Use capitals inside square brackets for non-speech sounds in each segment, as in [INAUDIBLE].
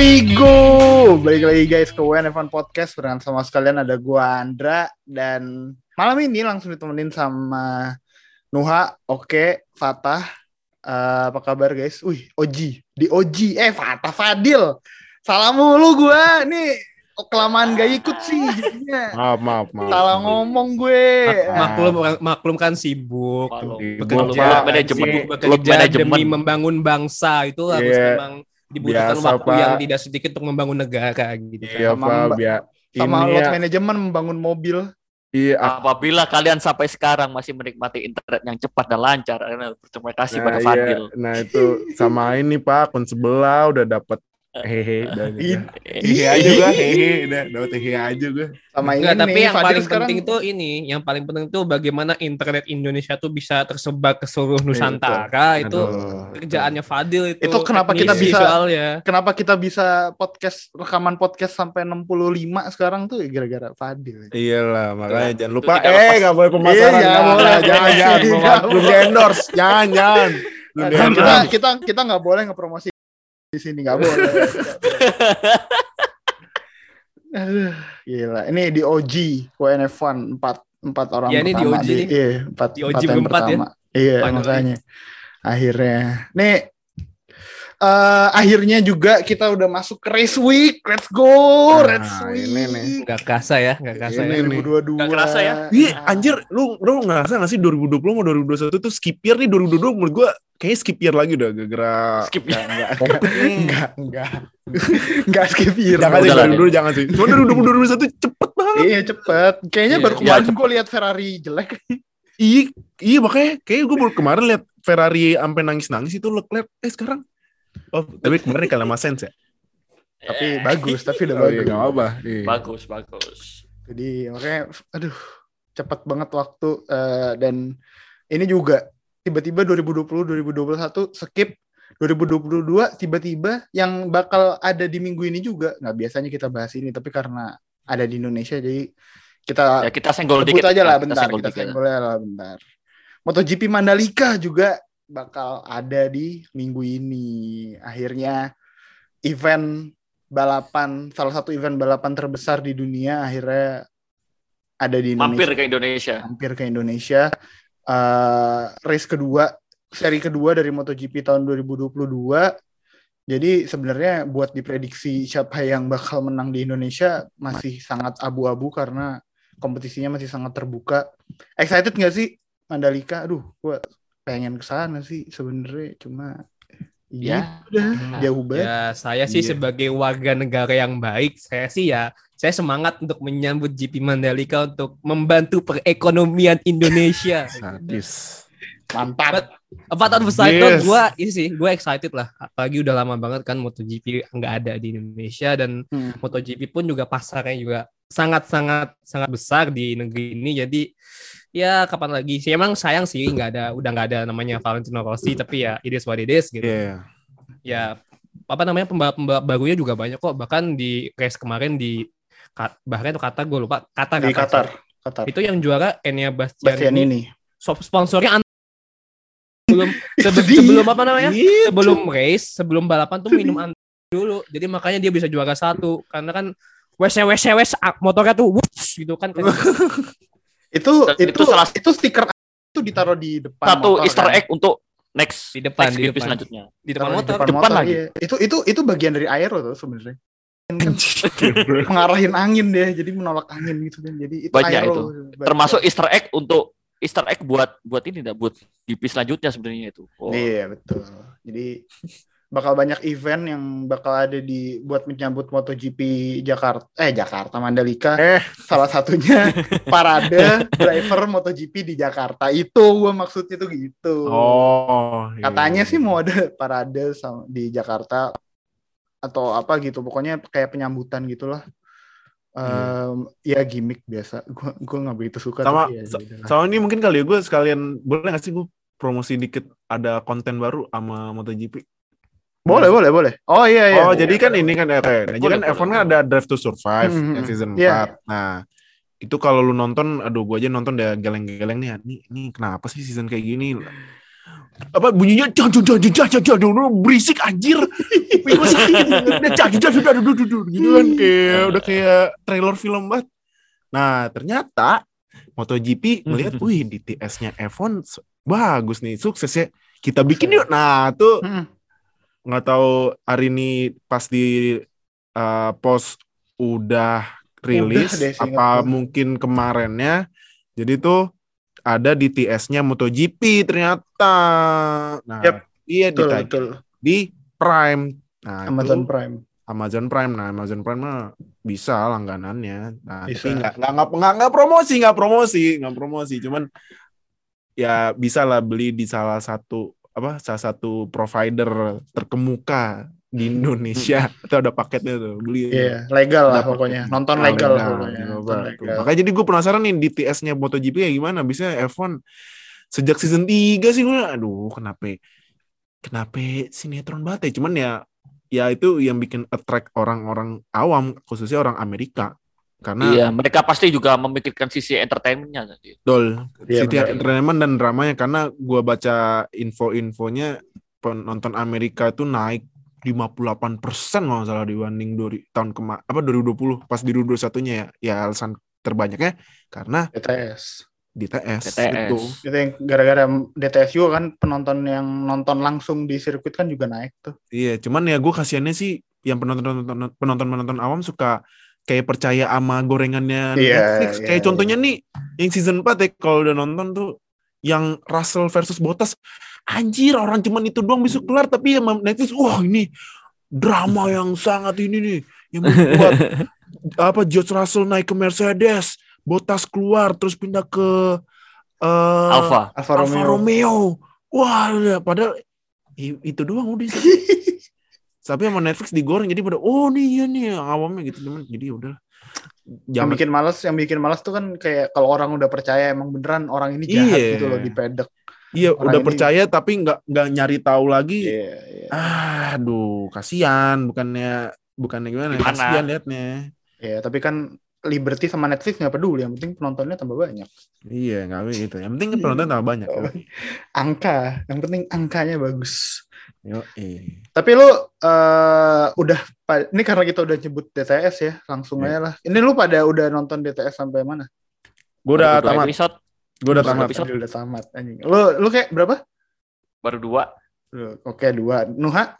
we go. Balik lagi guys ke WN Evan Podcast Berenang sama sekalian ada gua Andra dan malam ini langsung ditemenin sama Nuha, Oke, Fatah. Eh, apa kabar guys? Wih, Oji di Oji. Eh, Fatah Fadil. Salam mulu gua. Nih kelamaan gak ikut sih jadinya. [LAUGHS] Maaf, maaf, maaf. Salah ngomong gue. Mak- maklum maklum kan sibuk Maklum. bekerja Maklum manajemen. sibuk Klub bekerja manajemen. demi membangun bangsa itu harus Iya. memang dibutuhkan Biasa, waktu Pak. yang tidak sedikit untuk membangun negara gitu kan. Iya, Sama Pak, Mbak- biar Sama ini lot ya, manajemen membangun mobil. iya, Apabila kalian sampai sekarang masih menikmati internet yang cepat dan lancar, berterima kasih pada nah, Fadil. iya. nah itu sama ini Pak, akun sebelah udah dapat hehe hehe aja gua, hehe udah dapat hehe aja gua. Sama ini tapi yang Fadil paling sekarang penting itu ini, yang paling penting itu bagaimana internet Indonesia tuh bisa tersebar ke seluruh Nusantara itu Aduh. kerjaannya Fadil itu. Itu kenapa kita bisa- soalnya. kenapa kita bisa podcast rekaman podcast sampai 65 sekarang tuh ya gara-gara Fadil. Iyalah, makanya jangan lupa eh nggak boleh pemasaran. Iya, jangan Jangan, boleh. jangan, jangan. Belum [LAUGHS] endorse, jangan, jangan. Kita kita kita nggak boleh ngepromosi di sini nggak boleh. Aduh, [LAUGHS] gila. Ini di OG WNF1 empat empat orang Ya, ini di pertama OG nih. Iya, empat, Di OG empat yang ya. pertama. Iya, Finally. makanya. Akhirnya. Nih eh akhirnya juga kita udah masuk ke race week. Let's go, Nah, race week. ini nih. Enggak kerasa ya, enggak kerasa Ini ya. nih. 2022. Nggak kerasa ya? Iya, anjir, lu lu ngerasa nggak sih 2020 sama 2021 tuh skip year nih 2022 menurut gua kayaknya skip year lagi udah gara-gara Skip Enggak, enggak, enggak, [LAUGHS] enggak. Enggak skip year. Jangan sih 2022 jangan sih. Cuma 2021 cepet banget. Iya cepet. Kayaknya Iya, baru iya, kemarin cepet. gue lihat Ferrari jelek. Iya, iya makanya kayak gue baru kemarin lihat Ferrari sampai nangis-nangis itu Leclerc. Eh sekarang Oh, tapi kemarin kalah sama Sainz ya? Tapi Eh, bagus, tapi udah Oh iya, bagus. nggak apa. Iya. bagus, bagus. Jadi makanya, aduh, cepet banget waktu eh, dan ini juga tiba-tiba 2020 2021 skip 2022 tiba-tiba yang bakal ada di minggu ini juga nggak biasanya kita bahas ini tapi karena ada di Indonesia jadi kita Ya kita senggol dikit. aja lah bentar senggol kita senggol lah bentar MotoGP Mandalika juga bakal ada di minggu ini akhirnya event balapan salah satu event balapan terbesar di dunia akhirnya ada di Indonesia Mampir ke Indonesia. hampir ke Indonesia Eh, race kedua seri kedua dari MotoGP tahun 2022 jadi sebenarnya buat diprediksi siapa yang bakal menang di Indonesia masih sangat abu-abu karena kompetisinya masih sangat terbuka. Excited nggak sih Mandalika? Aduh, gua pengen ke sana sih sebenarnya cuma Ya. udah jauh banget. Ya, saya sih Iya. sebagai warga negara yang baik, saya sih ya, saya semangat untuk menyambut GP Mandalika untuk membantu perekonomian Indonesia. [LAUGHS] Sadis. Mantap. Empat tahun besar itu Yes. gue ini sih, gue excited lah. Apalagi udah lama banget kan MotoGP nggak ada di Indonesia dan Hmm. MotoGP pun juga pasarnya juga sangat sangat sangat besar di negeri ini. Jadi ya kapan lagi sih? Emang sayang sih nggak ada, udah nggak ada namanya Valentino Rossi. Tapi ya it is what it is gitu. Iya. Ya apa namanya pembalap-pembalap barunya juga banyak kok. Bahkan di race kemarin di bahkan itu kata gue lupa kata Di Qatar. Qatar. itu yang juara Enya Bastian ini. so- sponsornya sebelum [LAUGHS] sebe- sebelum apa namanya Gitu. sebelum race sebelum balapan tuh minum an dulu jadi makanya dia bisa juara satu karena kan wes wes wes motornya tuh wush, gitu kan [LAUGHS] Itu itu itu salah- itu stiker itu ditaruh di depan Satu motor, Easter kan? egg untuk next Di depan, next di depan. selanjutnya. di depan motor depan Depan motor, lagi. iya. Itu itu itu bagian dari air tuh sebenarnya. [LAUGHS] Mengarahin angin deh, jadi menolak angin gitu kan. Jadi itu Banyak aero. itu. Banyak. Termasuk Easter egg untuk Easter egg buat buat ini dah buat GP selanjutnya sebenarnya itu. Oh. Iya betul. Jadi bakal banyak event yang bakal ada di buat menyambut MotoGP Jakarta eh Jakarta Mandalika. Eh. salah satunya [LAUGHS] parade driver MotoGP di Jakarta. Itu gua maksudnya tuh gitu. Oh. iya. katanya sih mau ada parade di Jakarta atau apa gitu. Pokoknya kayak penyambutan gitulah. Em, ya gimmick biasa. Gua gua nggak begitu suka sama ya sama ini mungkin kali ya gue sekalian boleh nggak sih gue promosi dikit ada konten baru sama MotoGP boleh boleh. boleh oh iya iya. Oh, jadi kan ini kan eh, kayak, jadi kan boleh. F1 kan ada Drive to Survive Hmm, yang season 4. iya. Nah, itu kalau lu nonton, aduh gua aja nonton udah geleng-geleng nih, nih, nih kenapa sih season kayak gini? apa bunyinya jangan jangan jangan jangan jangan berisik anjir. Gue sakit dengernya jangan jangan jangan gitu kan kayak udah kayak trailer film banget. Nah ternyata MotoGP melihat wih DTS-nya F1 s- bagus nih sukses ya kita bikin yuk. Nah tuh Hmm. Nggak tahu hari ini pas di uh, post udah rilis deh, seingat apa mungkin kemarinnya. Jadi tuh ada di TS-nya MotoGP ternyata. Nah Yap, iya Betul, ditayang betul. di Prime. Nah Amazon itu Prime. Amazon Prime. Nah Amazon Prime mah bisa langganannya. Nah Bisa. tapi nggak nggak nggak promosi nggak promosi nggak promosi. Cuman ya bisa lah beli di salah satu apa salah satu provider terkemuka di Indonesia itu ada paketnya tuh beli Iya, legal lah pokoknya. Nonton legal legal, pokoknya. Nonton legal. Makanya jadi gue penasaran nih di TS-nya MotoGP kayak gimana. Bisa F1 sejak season 3 sih gue aduh kenapa kenapa sinetron banget ya. Cuman ya ya itu yang bikin attract orang-orang awam khususnya orang Amerika. Karena Iya, mereka pasti juga memikirkan sisi entertainmentnya tadi. Dol, Iya, City benar. Entertainment dan dramanya karena gua baca info-infonya penonton Amerika itu naik 58% kalau nggak salah dibanding dari tahun kema apa 2020 pas di 2021-nya ya. Ya alasan terbanyaknya karena DTS. di TS, TTS. itu. Itu yang gara-gara DTS juga kan penonton yang nonton langsung di sirkuit kan juga naik tuh. Iya, cuman ya gue kasihannya sih yang penonton penonton penonton awam suka kayak percaya sama gorengannya Iya, Netflix. iya, kayak contohnya nih yang season 4 ya kalau udah nonton tuh yang Russell versus Bottas anjir orang cuman itu doang bisa keluar tapi ya Netflix wah ini drama [LAUGHS] yang sangat ini nih yang membuat [LAUGHS] apa George Russell naik ke Mercedes Bottas keluar terus pindah ke Alpha. Alfa Alfa Romeo. Romeo. Wah, padahal itu doang udah. [LAUGHS] Tapi sama Netflix digoreng jadi pada oh nih iya nih yang awamnya gitu cuman jadi ya udah. Yang bikin malas, yang bikin malas tuh kan kayak kalau orang udah percaya emang beneran orang ini jahat Iya. gitu loh di pedek. iya orang udah ini- percaya tapi nggak nggak nyari tahu lagi. Iya, iya. Aduh, kasihan bukannya bukannya gimana? Gimana? Kasihan liatnya. Iya, tapi kan Liberty sama Netflix nggak peduli, yang penting penontonnya tambah banyak. Iya, nggak gitu. Yang penting penonton tambah banyak. Angka, yang penting angkanya bagus. Yo, eh. Tapi lu eh, udah ini karena kita udah nyebut DTS ya, langsung Iya. aja lah. Ini lu pada udah nonton DTS sampai mana? Gue udah tamat. Episode, Gue udah tamat. episode. Udah tamat anjing. Lu lu kayak berapa? baru dua. Lu- Oke, dua. Nuha?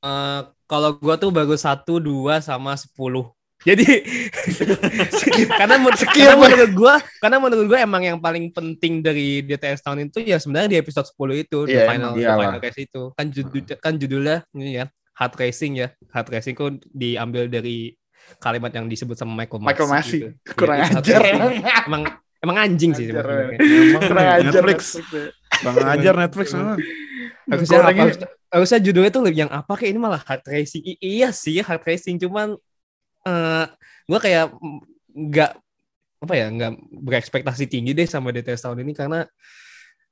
Eh, kalau gua tuh bagus satu, dua, sama sepuluh. Jadi [LAUGHS] karena, menur- [LAUGHS] Sekian, karena menurut gua, karena menurut gua emang yang paling penting dari DTS tahun itu ya sebenarnya di episode 10 itu, the Iya, final, the final race itu. Kan judul kan judulnya ini ya, hard racing ya. Hard racing kok diambil dari kalimat yang disebut sama Michael Masi. Michael Masi. gitu. [LAUGHS] Kurang hard ajar racing. emang. Emang emang anjing sih sebenarnya. Emang Kurang ajar Netflix. Bang ajar Netflix memang. harusnya apa, Gorengnya- harusnya, harusnya judulnya tuh yang apa kayak ini malah hard racing I- iya sih hard racing cuman eh gue kayak nggak apa ya nggak berekspektasi tinggi deh sama DTS tahun ini karena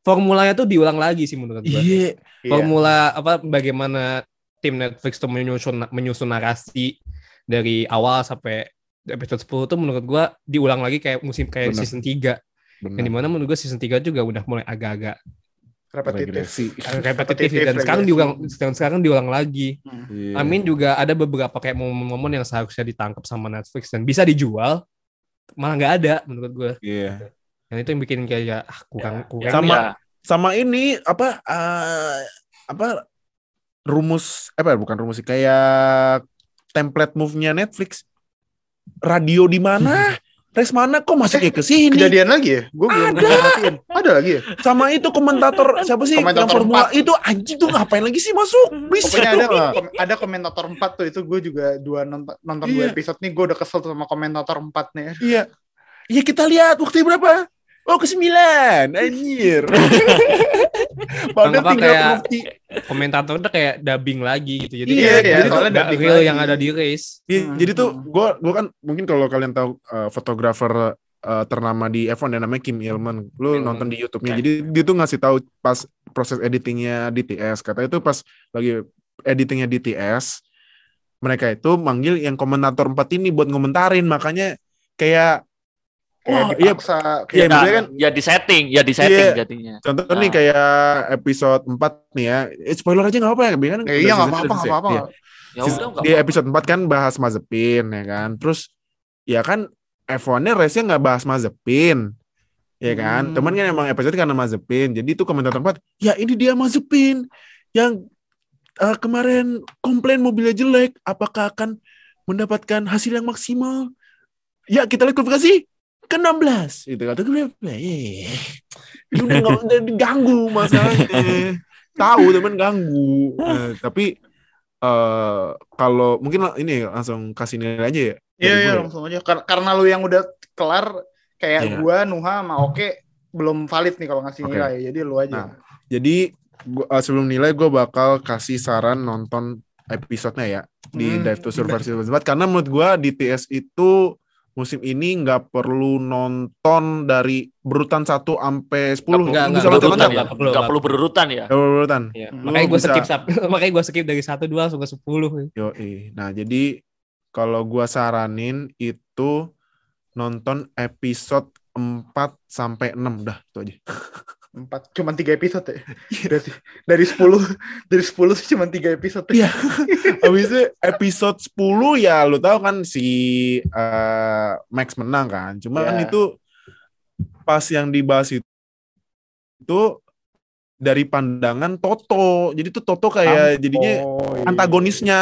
formulanya tuh diulang lagi sih menurut gue Iya. Iya. formula apa bagaimana tim Netflix tuh menyusun menyusun narasi dari awal sampai episode 10 tuh menurut gue diulang lagi kayak musim kayak Benar. season 3 Benar. yang di mana menurut gue season 3 juga udah mulai agak-agak repetitif. Regresi. repetitif dan Repetitif, sekarang diulang dan sekarang diulang lagi Iya. Amin juga ada beberapa kayak momen-momen yang seharusnya ditangkap sama Netflix dan bisa dijual malah nggak ada menurut gue. Iya. Dan itu yang bikin kayak ah, kurang Ya, kurang. Sama- ya. sama ini apa eh, apa rumus apa ya, bukan rumus sih kayak template move-nya Netflix radio di mana [LAUGHS] res mana? Kok masuknya ke sini Kejadian lagi ya? Gue belum Ada. Ada lagi ya? sama itu komentator siapa sih? Yang Komentator formula itu anjing tuh ngapain lagi sih masuk? Bisa Pokoknya ada ada komentator 4 tuh. Itu gue juga dua nonton, nonton dua Iya. episode nih gue udah kesel tuh sama komentator 4 nih. iya. Iya kita lihat waktu berapa? Oh ke sembilan. Anjir [LAUGHS] padahal Apa tinggal kayak- bukti Komentator udah kayak dubbing lagi gitu. Jadi Iya, kayak iya, jadi soalnya dubbing real lagi. yang ada di race. Iya, Hmm. jadi tuh gue gua kan mungkin kalau kalian tahu uh, fotografer uh, ternama di F1 yang namanya Kim Ilman, lu Hmm. nonton di YouTube-nya. Oke. Jadi dia tuh ngasih tahu pas proses editingnya DTS. Katanya itu pas lagi editingnya DTS, mereka itu manggil yang komentator 4 ini buat ngomentarin, makanya kayak kayak Wah, iya. dipaksa Iya, kayak Nah, maksudnya kan- ya di setting, ya di setting Iya. jadinya. Contoh Nah. nih kayak episode 4 nih ya. Eh, spoiler aja nggak apa-apa ya, kan? Eh, iya nggak apa-apa nggak apa-apa Iya. Ya Sis- udah nggak di apa-apa. episode 4 kan bahas Mazepin ya kan. Terus ya kan F1-nya race-nya nggak bahas Mazepin. Ya kan? Hmm. Teman kan emang episode karena Mazepin. Jadi itu komentator 4, ya ini dia Mazepin yang eh, kemarin komplain mobilnya jelek, apakah akan mendapatkan hasil yang maksimal? Ya kita lihat kualifikasi ke 16 itu kata gue eh lu [LAUGHS] udah diganggu masalahnya tahu teman ganggu Eh, tapi eh kalau mungkin ini langsung kasih nilai aja ya Iya iya ya. langsung aja Kar- karena lu yang udah kelar kayak Iya. gua Nuha sama Oke belum valid nih kalau ngasih Oke. nilai jadi lu aja. Nah, jadi gua, eh, sebelum nilai gue bakal kasih saran nonton episodenya ya di Hmm, Dive to Survive Season 4 karena menurut gue di TS itu musim ini nggak perlu nonton dari berurutan 1 sampai 10 Nggak, bisa nggak, nonton berurutan ya. perlu, Nggak nggak perlu berurutan ya. Nggak perlu berurutan Iya. Lu Makanya gue bisa- skip [LAUGHS] makanya gue skip dari satu dua langsung ke sepuluh. Yo, nah jadi kalau gua saranin itu nonton episode 4 sampai 6 dah itu aja. [LAUGHS] Empat cuman tiga episode ya. [LAUGHS] dari dari 10 dari 10 sih cuman tiga episode. Iya. [LAUGHS] Habis itu episode 10 ya lu tahu kan si eh, Max menang kan. Cuma kan Ya. itu pas yang dibahas itu, itu dari pandangan Toto. Jadi tuh Toto kayak jadinya Oh, iya. antagonisnya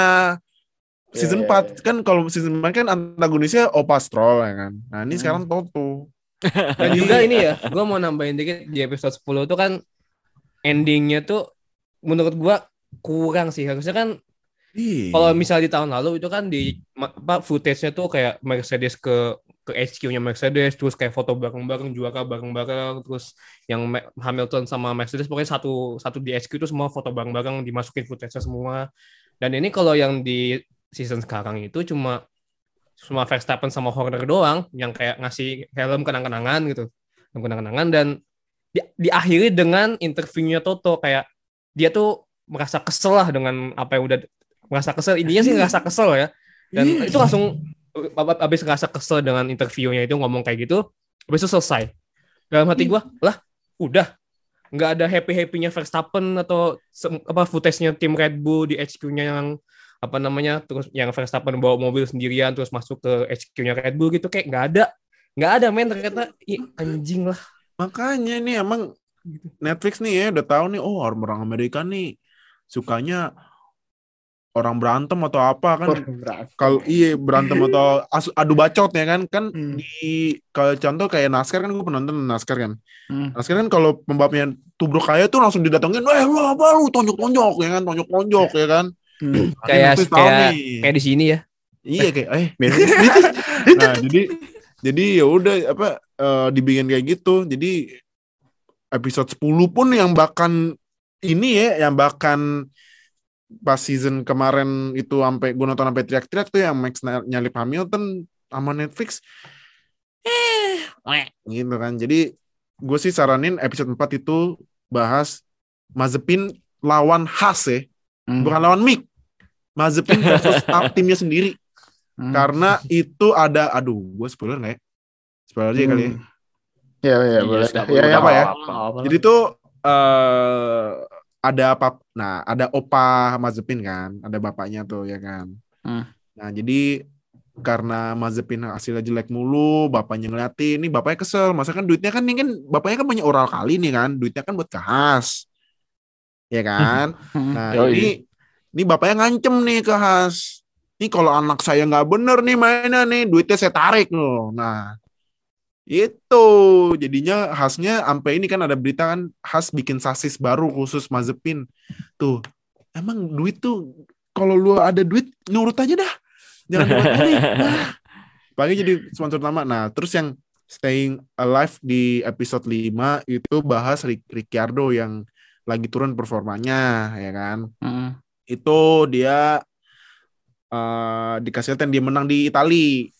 season Iya, iya, 4 kan kalau season 4 kan antagonisnya Opa Stroll ya kan. Nah, ini Hmm. sekarang Toto. Dan juga ini ya, gue mau nambahin dikit di episode 10 itu kan endingnya tuh menurut gue kurang sih. Harusnya kan Ih. kalau misalnya di tahun lalu itu kan di apa footage-nya tuh kayak Mercedes ke ke HQ-nya Mercedes terus kayak foto bareng-bareng juara bareng-bareng terus yang Hamilton sama Mercedes pokoknya satu satu di HQ itu semua foto bareng-bareng dimasukin footage-nya semua. Dan ini kalau yang di season sekarang itu cuma cuma Verstappen sama Horner doang yang kayak ngasih helm kenang-kenangan gitu. Helm kenang-kenangan dan di, diakhiri dengan interviewnya Toto. Kayak dia tuh merasa kesel lah dengan apa yang udah merasa kesel. Intinya sih ngerasa kesel ya. Dan Iya. itu langsung ab- abis ngerasa kesel dengan interviewnya itu ngomong kayak gitu habis itu selesai. Dalam hati gua lah udah. Nggak ada happy happynya Verstappen atau apa footage-nya tim Red Bull di HQ-nya yang apa namanya terus yang Verstappen bawa mobil sendirian terus masuk ke HQ-nya Red Bull gitu kayak nggak ada. Nggak ada men ternyata. Ih, anjing lah. Makanya ini emang Netflix nih ya udah tahu nih oh orang Amerika nih sukanya orang berantem atau apa kan. Kalau iya berantem atau adu bacot ya kan. Kan Hmm. di kalau contoh kayak NASCAR kan gue penonton NASCAR kan. Hmm. NASCAR kan kalau pembalapnya tubruk kaya tuh langsung didatengin eh lu apa? Lu tonjok tonjok ya kan tonjok tonjok ya kan Hmm. Kayak kayak kayak di sini ya? Iya kayak eh [LAUGHS] nah jadi jadi ya udah apa eh, dibikin kayak gitu. Jadi episode 10 pun yang bahkan ini ya yang bahkan pas season kemarin itu sampai gue nonton sampai teriak-teriak tuh yang Max ny- nyalip Hamilton sama Netflix. Eh gitu kan. Jadi gue sih saranin episode 4 itu bahas Mazepin lawan Haas ya Hmm. bukan lawan Mick Mazepin [LAUGHS] versus timnya sendiri Hmm. karena itu ada aduh gue spoiler nggak ya spoiler aja kali ya Hmm. Ya ya boleh. nggak Ya, ya, apa ya? jadi tuh eh ada apa nah ada opa Mazepin kan ada bapaknya tuh ya kan Hmm. nah jadi karena Mazepin hasilnya jelek mulu bapaknya ngeliatin ini bapaknya kesel masa kan duitnya kan ini kan bapaknya kan banyak oral kali nih kan duitnya kan buat ke Has ya kan. [LAUGHS] Nah Yoi. ini ini bapaknya ngancem nih ke Has. Ini kalau anak saya nggak bener nih mainnya nih duitnya saya tarik loh. Nah itu jadinya Hasnya sampai ini kan ada berita kan Has bikin sasis baru khusus Mazepin. Tuh emang duit tuh kalau lu ada duit nurut aja dah. Jangan bolak-balik. [LAUGHS] Nah, Pagi jadi sponsor utama. Nah terus yang Staying Alive di episode 5 itu bahas Ric- Ricciardo yang lagi turun performanya ya kan Hmm. itu dia eh dikasih lihat dia menang di Itali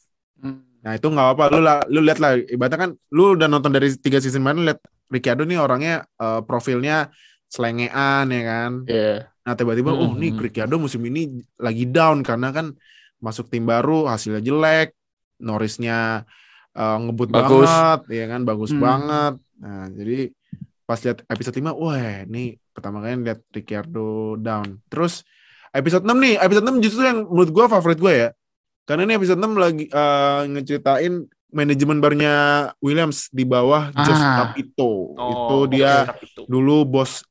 Hmm. nah itu nggak apa lu lah lu lihat lah ibaratnya kan lu udah nonton dari tiga season kemarin lihat Ricciardo nih orangnya eh, profilnya selengean ya kan Iya. nah tiba-tiba oh Hmm. nih Ricciardo musim ini lagi down karena kan masuk tim baru hasilnya jelek Norrisnya eh, ngebut Bagus. banget, ya kan bagus Hmm. banget. Nah, jadi pas lihat episode 5, wah ini pertama kali lihat Ricciardo down. Terus episode 6 nih, episode 6 justru yang menurut gua favorit gue ya. Karena ini episode 6 lagi eh, ngeceritain manajemen barunya Williams di bawah Jos Ah. Capito. Oh, itu dia itu. dulu bos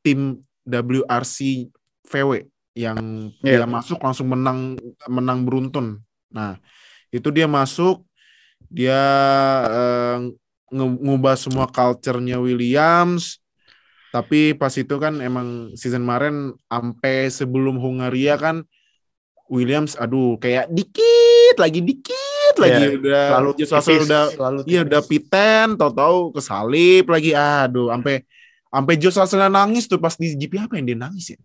tim WRC VW yang Iya. dia masuk langsung menang menang beruntun. Nah, itu dia masuk dia nge- ngubah semua culture-nya Williams. Tapi pas itu kan emang season kemarin sampai sebelum Hungaria kan Williams aduh kayak dikit lagi dikit lagi Iya, udah Selalu tipis, udah selalu Iya udah P10 tahu-tahu kesalip lagi aduh sampai sampai Josh Russell nangis tuh pas di GP apa yang dia nangis ya?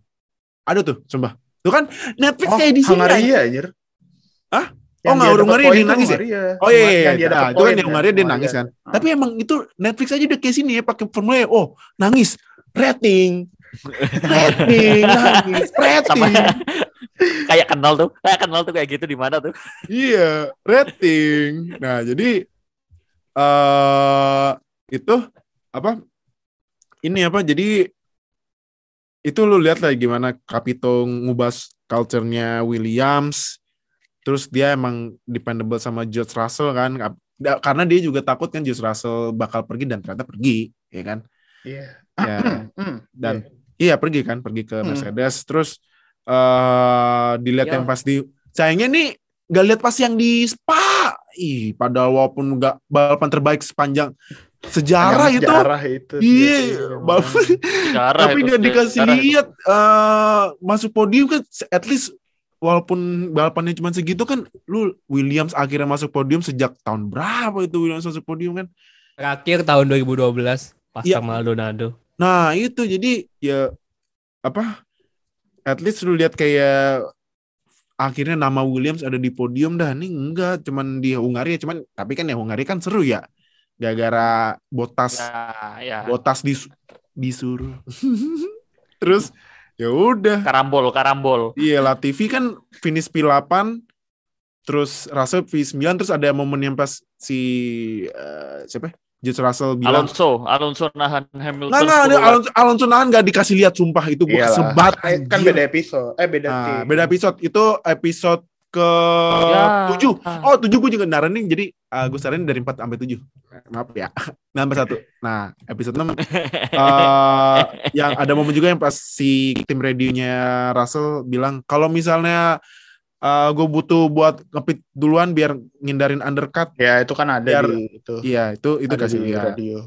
Ada tuh, sumpah. Tuh kan Netflix Oh, kayak di sini. Hungaria anjir. Hah? Yang Oh, nggak, dia dapet Hungaria poin dia tuh nangis ya? Oh iya, iya, Yang dia iya. Nah, itu kan yang Hungaria dia nangis kan. Ah. Tapi emang itu Netflix aja udah kayak sini ya pakai formula E. Oh, nangis. Rating. [LAUGHS] Rating, nangis. Rating. [LAUGHS] Kayak kenal tuh, kayak kenal tuh kayak gitu di mana tuh? Iya, rating. Nah, jadi eh itu apa? Ini apa? Jadi itu lu lihat lah gimana Capito ngubah culture-nya Williams. Terus dia emang dependable sama George Russell kan. Karena dia juga takut kan George Russell bakal pergi dan ternyata pergi, ya kan? Iya. Ya, [CLEARS THROAT] Hmm, dan iya. iya pergi kan, pergi ke Hmm. Mercedes. Terus eh dilihat Iya. yang pas di sayangnya nih nggak lihat pas yang di Spa. Ih, padahal walaupun nggak balapan terbaik sepanjang sejarah itu. Sejarah itu. Iya, biasanya bal- memang. [LAUGHS] Sejarah tapi itu, nggak dikasih lihat eh masuk podium kan at least walaupun balapannya cuma segitu kan lu Williams akhirnya masuk podium sejak tahun berapa itu Williams masuk podium kan Terakhir tahun 2012 pas Iya. sama Maldonado. Nah itu jadi ya apa? At least lu lihat kayak akhirnya nama Williams ada di podium dah. Nih enggak, cuman di Hungaria, cuman tapi kan ya Hungaria kan seru ya. Gara-gara Botas, Ya, ya. Botas dis, disuruh. [LAUGHS] Terus ya udah. Karambol, karambol. Iya Latifi kan finish P8 terus Russell P9 terus ada momen yang pas si eh, siapa? ya? George Russell bilang Alonso, Alonso nahan Hamilton. Nggak, nggak, ada 10 lap. Alonso, Alonso nahan nggak dikasih lihat sumpah itu gue kesebat Eh, Kan beda episode. Eh beda Nah, tim. beda episode itu episode ke Ya. tujuh oh tujuh gue juga naranin jadi uh, gue saranin dari 4 sampai 7 maaf ya nambah satu nah episode 6 [LAUGHS] eh yang ada momen juga yang pas si tim radionya Russell bilang kalau misalnya gue butuh buat ngepit duluan biar ngindarin undercut Ya itu kan ada Biar- di itu. iya itu itu kasih di lihat radio.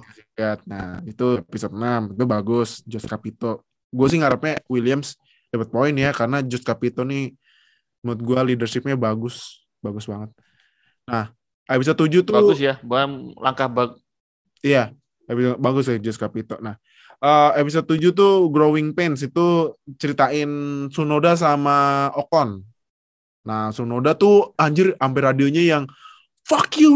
Nah, itu episode 6. Itu bagus. Josh Capito. Gue sih ngarepnya Williams dapat poin ya karena Josh Capito nih menurut gue leadershipnya bagus. Bagus banget. Nah, episode 7 tuh Bagus ya, bang langkah bag. iya, episode bagus ya Josh Capito. Nah, eh, episode 7 tuh Growing Pains itu ceritain Sunoda sama Ocon. Nah, Sunoda tuh anjir sampai radionya yang fuck you,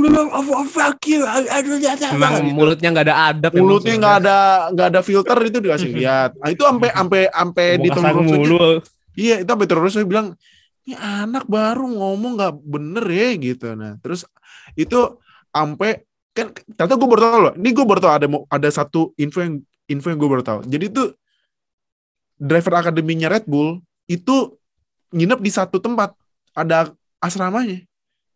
fuck you. aduh, Emang gitu mulutnya nggak ada adab. mulutnya nggak sebenarnya. ada nggak ada filter itu dikasih [LAUGHS] lihat nah, itu sampai sampai sampai di iya itu sampai terus bilang ini anak baru ngomong nggak bener ya gitu nah terus itu sampai kan ternyata gue baru tahu loh ini gue baru tahu ada ada satu info yang info yang gue baru tahu jadi itu driver akademinya Red Bull itu nginep di satu tempat ada asramanya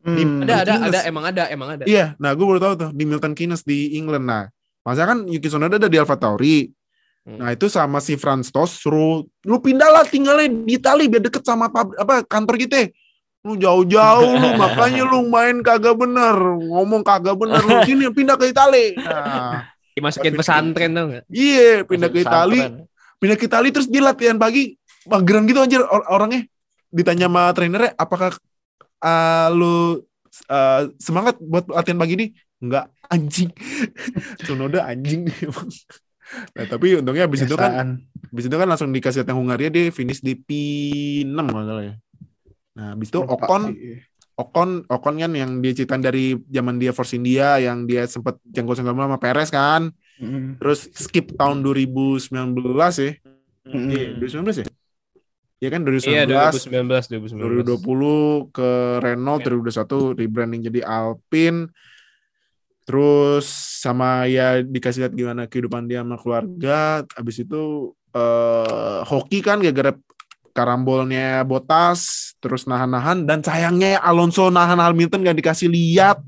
Hmm. Ada ada Guinness. ada emang ada emang ada. Iya, nah gue baru tahu tuh di Milton Keynes di England. Nah, masa kan Yuki Tsunoda ada di Alfa Tauri. Hmm. Nah itu sama si Franz Tost suruh lu pindah lah tinggalnya di Itali biar deket sama apa kantor kita. Lu jauh-jauh lu [LAUGHS] makanya lu main kagak bener, ngomong kagak bener lu [LAUGHS] sini pindah ke Itali. Nah, Dimasukin pesantren dong nggak? iya pindah ke Itali, Pesantren. pindah ke Itali terus dia latihan pagi mageran gitu anjir or- orangnya. Ditanya sama trainernya apakah uh, lu uh, semangat buat latihan pagi ini? Enggak anjing. [LAUGHS] Tsunoda anjing. Nah, tapi untungnya habis itu kan Biasaan. habis itu kan langsung dikasih lihat yang Hungaria dia finish di P6 kalau nggak salah ya. Nah, habis itu Ocon sih. Ocon Ocon kan yang dia ceritain dari zaman dia Force India yang dia sempat jengkol-jengkol sama Perez kan. Hmm. Terus skip tahun 2019 ya. Hmm. Iya, 2019 ya? Ya kan 2019, Iya 2019 2019. 2020 ke Renault, 2021 rebranding jadi Alpine. Terus sama ya dikasih lihat gimana kehidupan dia sama keluarga. Habis itu eh hoki kan gara-gara karambolnya Botas, terus nahan-nahan dan sayangnya Alonso nahan Hamilton gak dikasih lihat.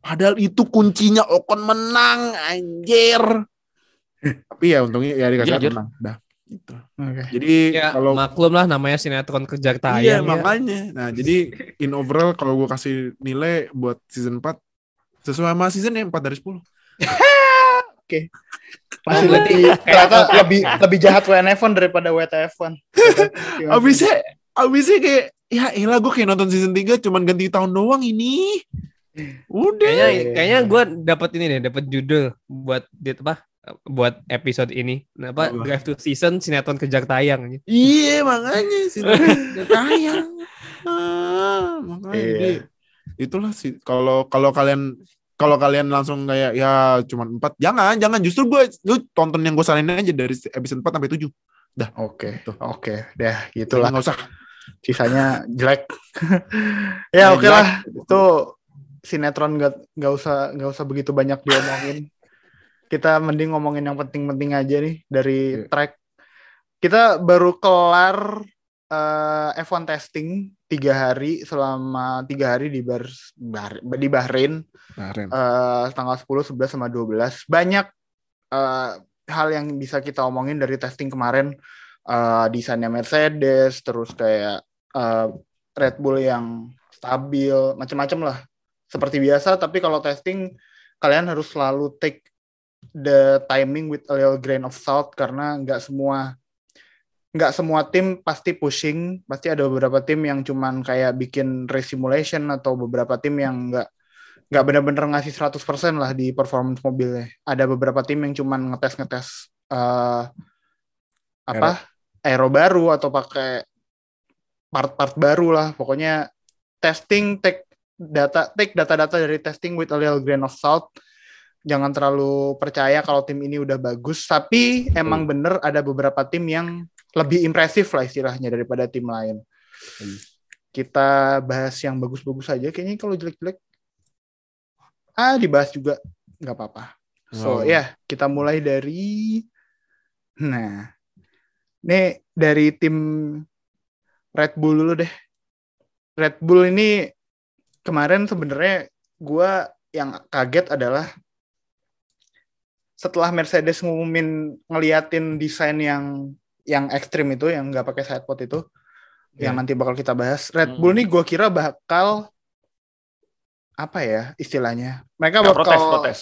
Padahal itu kuncinya Ocon menang, anjir. Tapi ya untungnya ya dikasih Iya, lihat anjir. menang. Dah. Gitu. Oke. Jadi Ya, kalau maklum lah namanya sinetron kejar tayang. Iya ya. makanya. Nah jadi in overall kalau gue kasih nilai buat season 4 sesuai sama season ya 4 dari 10. [LAUGHS] Masih Oh, lebih, ternyata lebih lebih jahat WNF1 daripada WTF1. [LAUGHS] Abisnya abisnya kayak ya elah gue kayak nonton season 3 cuman ganti tahun doang ini. Udah. Kayaknya kayaknya gue dapat ini deh, dapat judul buat di apa? buat episode ini. Apa? Apa? Drive to Season sinetron kejar tayang. Iya makanya sih [LAUGHS] tayang. Ah, makanya Iya. itulah sih kalau kalau kalian kalau kalian langsung kayak ya cuman 4 jangan jangan justru gue lu tonton yang gue saranin aja dari episode 4 sampai 7 Oke, Tuh. oke, deh gitulah. nggak usah Sisanya [LAUGHS] jelek. ya oke jelek. lah, itu sinetron nggak nggak usah nggak usah begitu banyak diomongin. Kita mending ngomongin yang penting-penting aja nih dari Iya. track. Kita baru kelar eh, F1 testing tiga hari selama tiga hari di Bar, Bar- di Bahrain. Ren. eh tanggal 10, 11 sama 12. Banyak eh, hal yang bisa kita omongin dari testing kemarin eh, desainnya Mercedes, terus kayak eh, Red Bull yang stabil, macam-macam lah. Seperti biasa, tapi kalau testing kalian harus selalu take the timing with a little grain of salt karena nggak semua nggak semua tim pasti pushing, pasti ada beberapa tim yang cuman kayak bikin race simulation atau beberapa tim yang nggak nggak benar-benar ngasih 100% lah di performance mobilnya. Ada beberapa tim yang cuman ngetes-ngetes eh, apa aero baru atau pakai part-part baru lah. Pokoknya testing take data take data-data dari testing with a little grain of salt. Jangan terlalu percaya kalau tim ini udah bagus, tapi emang bener ada beberapa tim yang lebih impresif lah istilahnya daripada tim lain. Kita bahas yang bagus-bagus aja. Kayaknya kalau jelek-jelek ah dibahas juga nggak apa-apa. So Wow. ya kita mulai dari nah ini dari tim Red Bull dulu deh. Red Bull ini kemarin sebenarnya gua yang kaget adalah setelah Mercedes ngumumin ngeliatin desain yang yang ekstrim itu yang nggak pakai sidepod itu yang nanti bakal kita bahas. Red Bull nih gue kira bakal apa ya istilahnya? Mereka Ya, bakal protes, protes.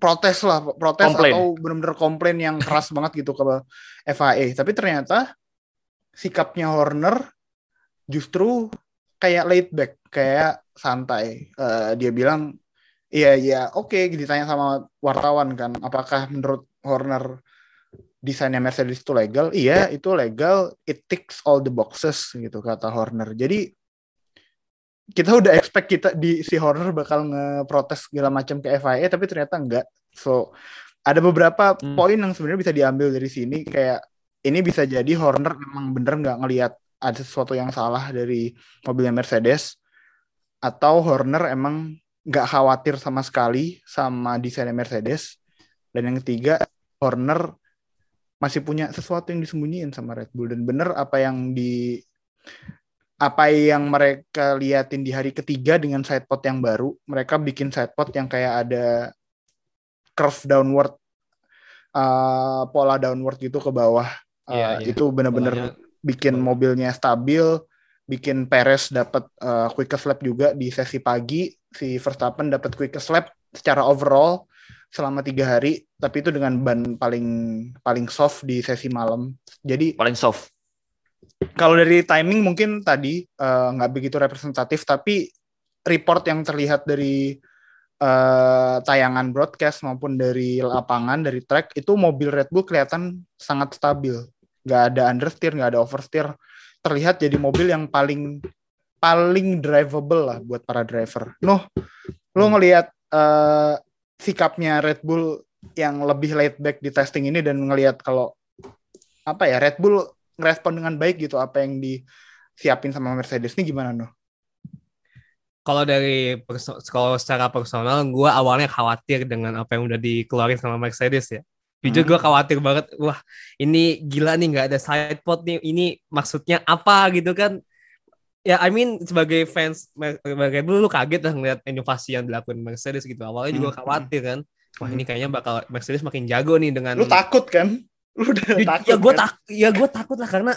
protes lah protes Komplain. atau bener-bener komplain yang keras [LAUGHS] banget gitu ke FIA tapi ternyata sikapnya Horner justru kayak laid back kayak santai. Eh, dia bilang iya iya oke ditanya sama wartawan kan apakah menurut Horner desainnya Mercedes itu legal? Iya itu legal. It ticks all the boxes gitu kata Horner. Jadi kita udah expect kita di si Horner bakal ngeprotes segala macam ke FIA tapi ternyata enggak. So ada beberapa Hmm. poin yang sebenarnya bisa diambil dari sini. Kayak ini bisa jadi Horner memang bener nggak ngelihat ada sesuatu yang salah dari mobilnya Mercedes atau Horner emang nggak khawatir sama sekali sama desainnya Mercedes. Dan yang ketiga Horner masih punya sesuatu yang disembunyiin sama Red Bull. Dan bener apa yang di apa yang mereka liatin di hari ketiga dengan sidepod yang baru mereka bikin sidepod yang kayak ada curve downward uh, pola downward gitu ke bawah. Uh, Iya, iya. itu bener-bener Polanya- bikin mobilnya stabil, bikin Perez dapat uh, quickest lap juga di sesi pagi, si Verstappen dapat quickest lap secara overall selama tiga hari, tapi itu dengan ban paling paling soft di sesi malam. Jadi Paling soft. kalau dari timing mungkin tadi uh, nggak begitu representatif, tapi report yang terlihat dari uh, tayangan broadcast maupun dari lapangan dari track itu mobil Red Bull kelihatan sangat stabil, nggak ada understeer, nggak ada oversteer, terlihat jadi mobil yang paling paling drivable lah buat para driver. Noh, lo ngelihat uh, sikapnya Red Bull yang lebih laid back di testing ini dan ngelihat kalau apa ya Red Bull ngerespon dengan baik gitu apa yang disiapin sama Mercedes ini gimana noh? Kalau dari kalau secara personal, gue awalnya khawatir dengan apa yang udah dikeluarin sama Mercedes ya. Jujur gue Hmm. khawatir banget. Wah, ini gila nih nggak ada side pod nih. Ini maksudnya apa gitu kan? Ya, I mean sebagai fans Bull lu kaget lah ngeliat inovasi yang dilakukan Mercedes gitu. Awalnya juga Hmm. khawatir kan. Wah, Hmm. ini kayaknya bakal Mercedes makin jago nih dengan Lu takut kan? Lu udah ya, takut ya gue kan? tak ya gue takut lah karena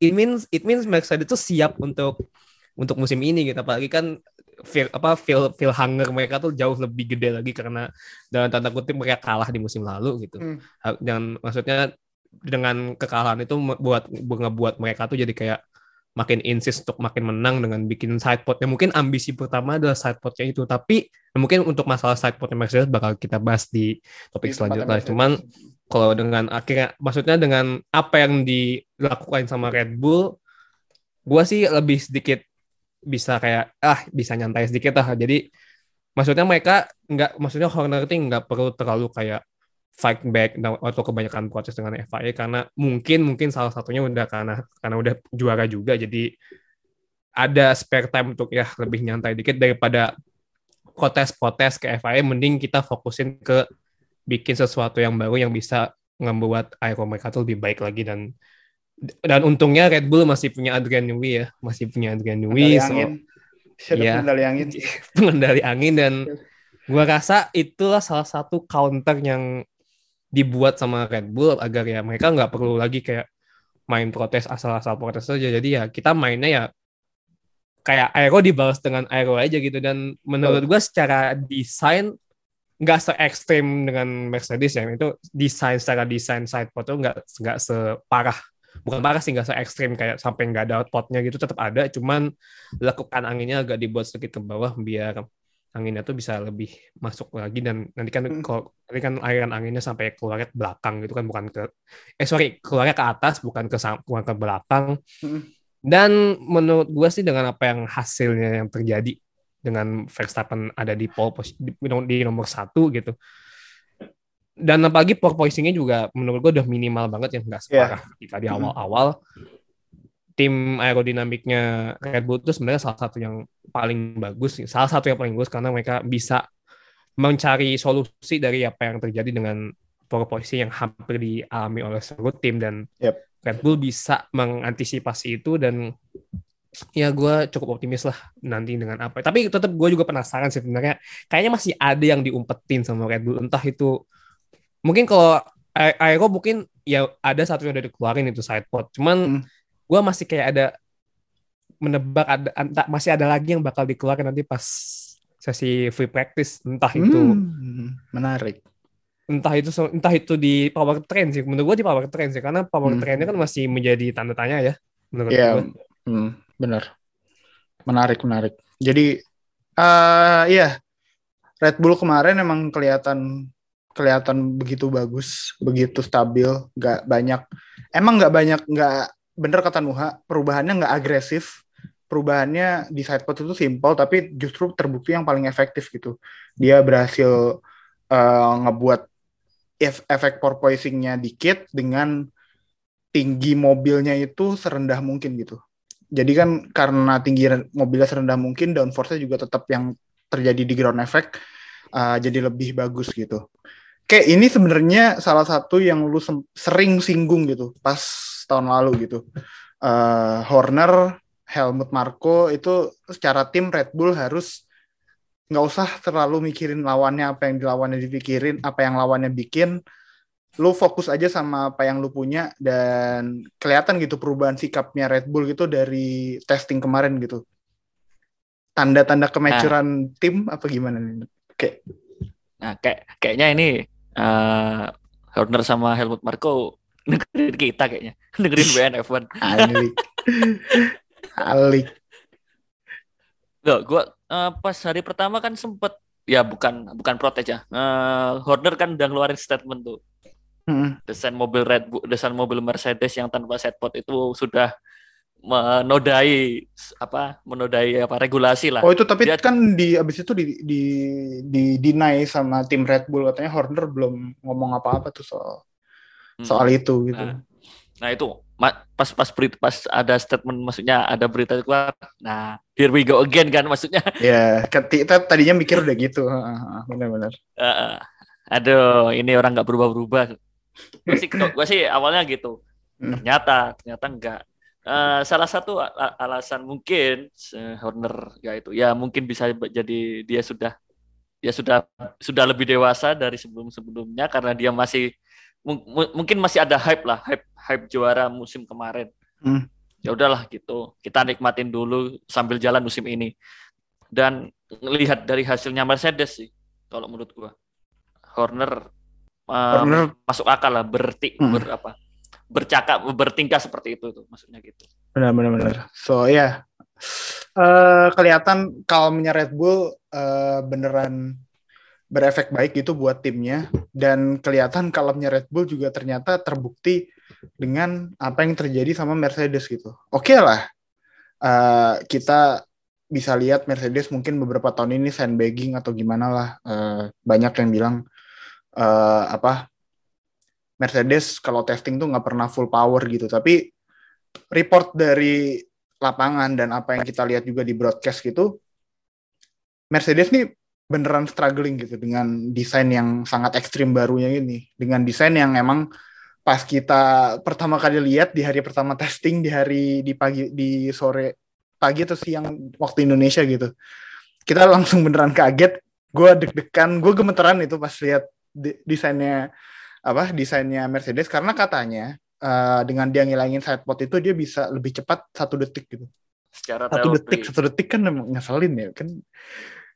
it means it means Mercedes itu siap untuk untuk musim ini gitu apalagi kan feel apa feel feel hunger mereka tuh jauh lebih gede lagi karena dalam tanda kutip mereka kalah di musim lalu gitu Hmm. dan maksudnya dengan kekalahan itu buat ngebuat mereka tuh jadi kayak makin insist untuk makin menang dengan bikin side potnya. Mungkin ambisi pertama adalah side potnya itu tapi mungkin untuk masalah side potnya Mercedes bakal kita bahas di topik Di selanjutnya. Cuman kalau dengan akhirnya maksudnya dengan apa yang dilakukan sama Red Bull gua sih lebih sedikit bisa kayak ah bisa nyantai sedikit lah. Jadi maksudnya mereka nggak maksudnya Horner itu nggak perlu terlalu kayak fight back atau kebanyakan protes dengan FIA karena mungkin mungkin salah satunya udah karena karena udah juara juga jadi ada spare time untuk ya lebih nyantai dikit daripada protes-protes ke FIA mending kita fokusin ke bikin sesuatu yang baru yang bisa membuat aero mereka tuh lebih baik lagi dan dan untungnya Red Bull masih punya Adrian Newey ya masih punya Adrian Newey so angin. Iya. pendali angin. [LAUGHS] pengendali angin dan gua rasa itulah salah satu counter yang dibuat sama Red Bull agar ya mereka nggak perlu lagi kayak main protes asal-asal protes saja. Jadi ya kita mainnya ya kayak aero dibalas dengan aero aja gitu. Dan menurut gua secara desain nggak se ekstrim dengan Mercedes ya. Itu desain secara desain side pot tuh nggak nggak separah. Bukan parah sih nggak se ekstrim kayak sampai nggak ada outputnya gitu. Tetap ada cuman lekukan anginnya agak dibuat sedikit ke bawah biar anginnya tuh bisa lebih masuk lagi dan nanti kan Hmm. kalau nanti kan aliran anginnya sampai keluarnya ke belakang gitu kan bukan ke eh sorry keluarnya ke atas bukan ke bukan ke belakang Hmm. dan menurut gue sih dengan apa yang hasilnya yang terjadi dengan Verstappen ada di pole di, di nomor satu gitu dan apalagi pole juga menurut gue udah minimal banget ya nggak separah ketika di Hmm. Tim aerodinamiknya Red Bull itu sebenarnya salah satu yang paling bagus salah satu yang paling bagus karena mereka bisa mencari solusi dari apa yang terjadi dengan position yang hampir dialami oleh seluruh tim dan Yep. Red Bull bisa mengantisipasi itu dan ya gue cukup optimis lah nanti dengan apa tapi tetap gue juga penasaran sih sebenarnya kayaknya masih ada yang diumpetin sama Red Bull entah itu mungkin kalau Aero mungkin ya ada satu yang udah dikeluarin itu side pod cuman Hmm. Gue masih kayak ada menebak ada entah, masih ada lagi yang bakal dikeluarkan nanti pas sesi free practice entah itu Hmm, menarik. entah itu entah itu di power train sih menurut gue di power train sih karena power Hmm. trainnya kan masih menjadi tanda tanya ya menurut Iya, gue hmm, benar. Menarik, menarik. Jadi, eh iya, Red Bull kemarin emang kelihatan kelihatan begitu bagus, begitu stabil, nggak banyak. Emang nggak banyak, nggak bener kata Nuha, perubahannya nggak agresif. Perubahannya di sidepod itu simpel, tapi justru terbukti yang paling efektif gitu. Dia berhasil eh, ngebuat ef- efek porpoisingnya dikit dengan tinggi mobilnya itu serendah mungkin gitu. Jadi kan karena tinggi mobilnya serendah mungkin, downforce-nya juga tetap yang terjadi di ground effect, uh, jadi lebih bagus gitu. Kayak ini sebenarnya salah satu yang lu sering singgung gitu pas tahun lalu gitu. Uh, Horner, Helmut Marko itu secara tim Red Bull harus nggak usah terlalu mikirin lawannya apa yang dilawannya dipikirin, apa yang lawannya bikin, lu fokus aja sama apa yang lu punya dan kelihatan gitu perubahan sikapnya Red Bull gitu dari testing kemarin gitu. Tanda-tanda kemacuran tim apa gimana nih? Oke. Nah, kayak kayaknya ini eh Horner sama Helmut Marko dengerin kita kayaknya. [LAUGHS] Dengerin WNF1. Alik. Alik. Loh, gua eh, pas hari pertama kan sempet ya bukan bukan protes ya. Eh, Horner kan udah ngeluarin statement tuh. Hmm. Desain mobil Red Bull, desain mobil Mercedes yang tanpa setpot itu sudah menodai apa menodai apa regulasi lah. Oh itu tapi Dia- kan di abis itu di di di deny sama tim Red Bull katanya Horner belum ngomong apa-apa tuh soal Hmm. soal itu gitu. Nah, Nah itu pas pas berita pas ada statement maksudnya ada berita keluar nah here we go again kan maksudnya [LAUGHS] Ya, kita tadinya mikir udah gitu. Heeh, Benar-benar. Heeh. aduh ini orang nggak berubah-berubah gue sih gue sih awalnya gitu Hmm. ternyata ternyata enggak Eh, salah satu alasan mungkin eh, Horner ya itu ya mungkin bisa jadi dia sudah dia sudah sudah lebih dewasa dari sebelum-sebelumnya karena dia masih mungkin masih ada hype lah hype hype juara musim kemarin Hmm. ya udahlah gitu kita nikmatin dulu sambil jalan musim ini dan lihat dari hasilnya Mercedes sih kalau menurut gua Horner, eh, Horner masuk akal lah berti Hmm. ber apa bercakap bertingkah seperti itu tuh maksudnya gitu benar-benar benar. So ya, eh kelihatan kalmnya Red Bull eh, beneran berefek baik gitu buat timnya dan kelihatan kalmnya Red Bull juga ternyata terbukti dengan apa yang terjadi sama Mercedes gitu. Oke lah, eh, kita bisa lihat Mercedes mungkin beberapa tahun ini sandbagging atau gimana lah. Eh, banyak yang bilang eh, apa Mercedes kalau testing tuh nggak pernah full power gitu. Tapi report dari lapangan dan apa yang kita lihat juga di broadcast gitu, Mercedes nih beneran struggling gitu dengan desain yang sangat ekstrim barunya ini. Dengan desain yang emang pas kita pertama kali lihat di hari pertama testing di hari di pagi di sore pagi atau siang waktu Indonesia gitu. Kita langsung beneran kaget. Gue deg-degan, gue gemeteran itu pas lihat de- desainnya apa desainnya Mercedes karena katanya eh, dengan dia ngilangin sidepod itu dia bisa lebih cepat satu detik gitu secara satu detik satu detik kan emang ngeselin ya kan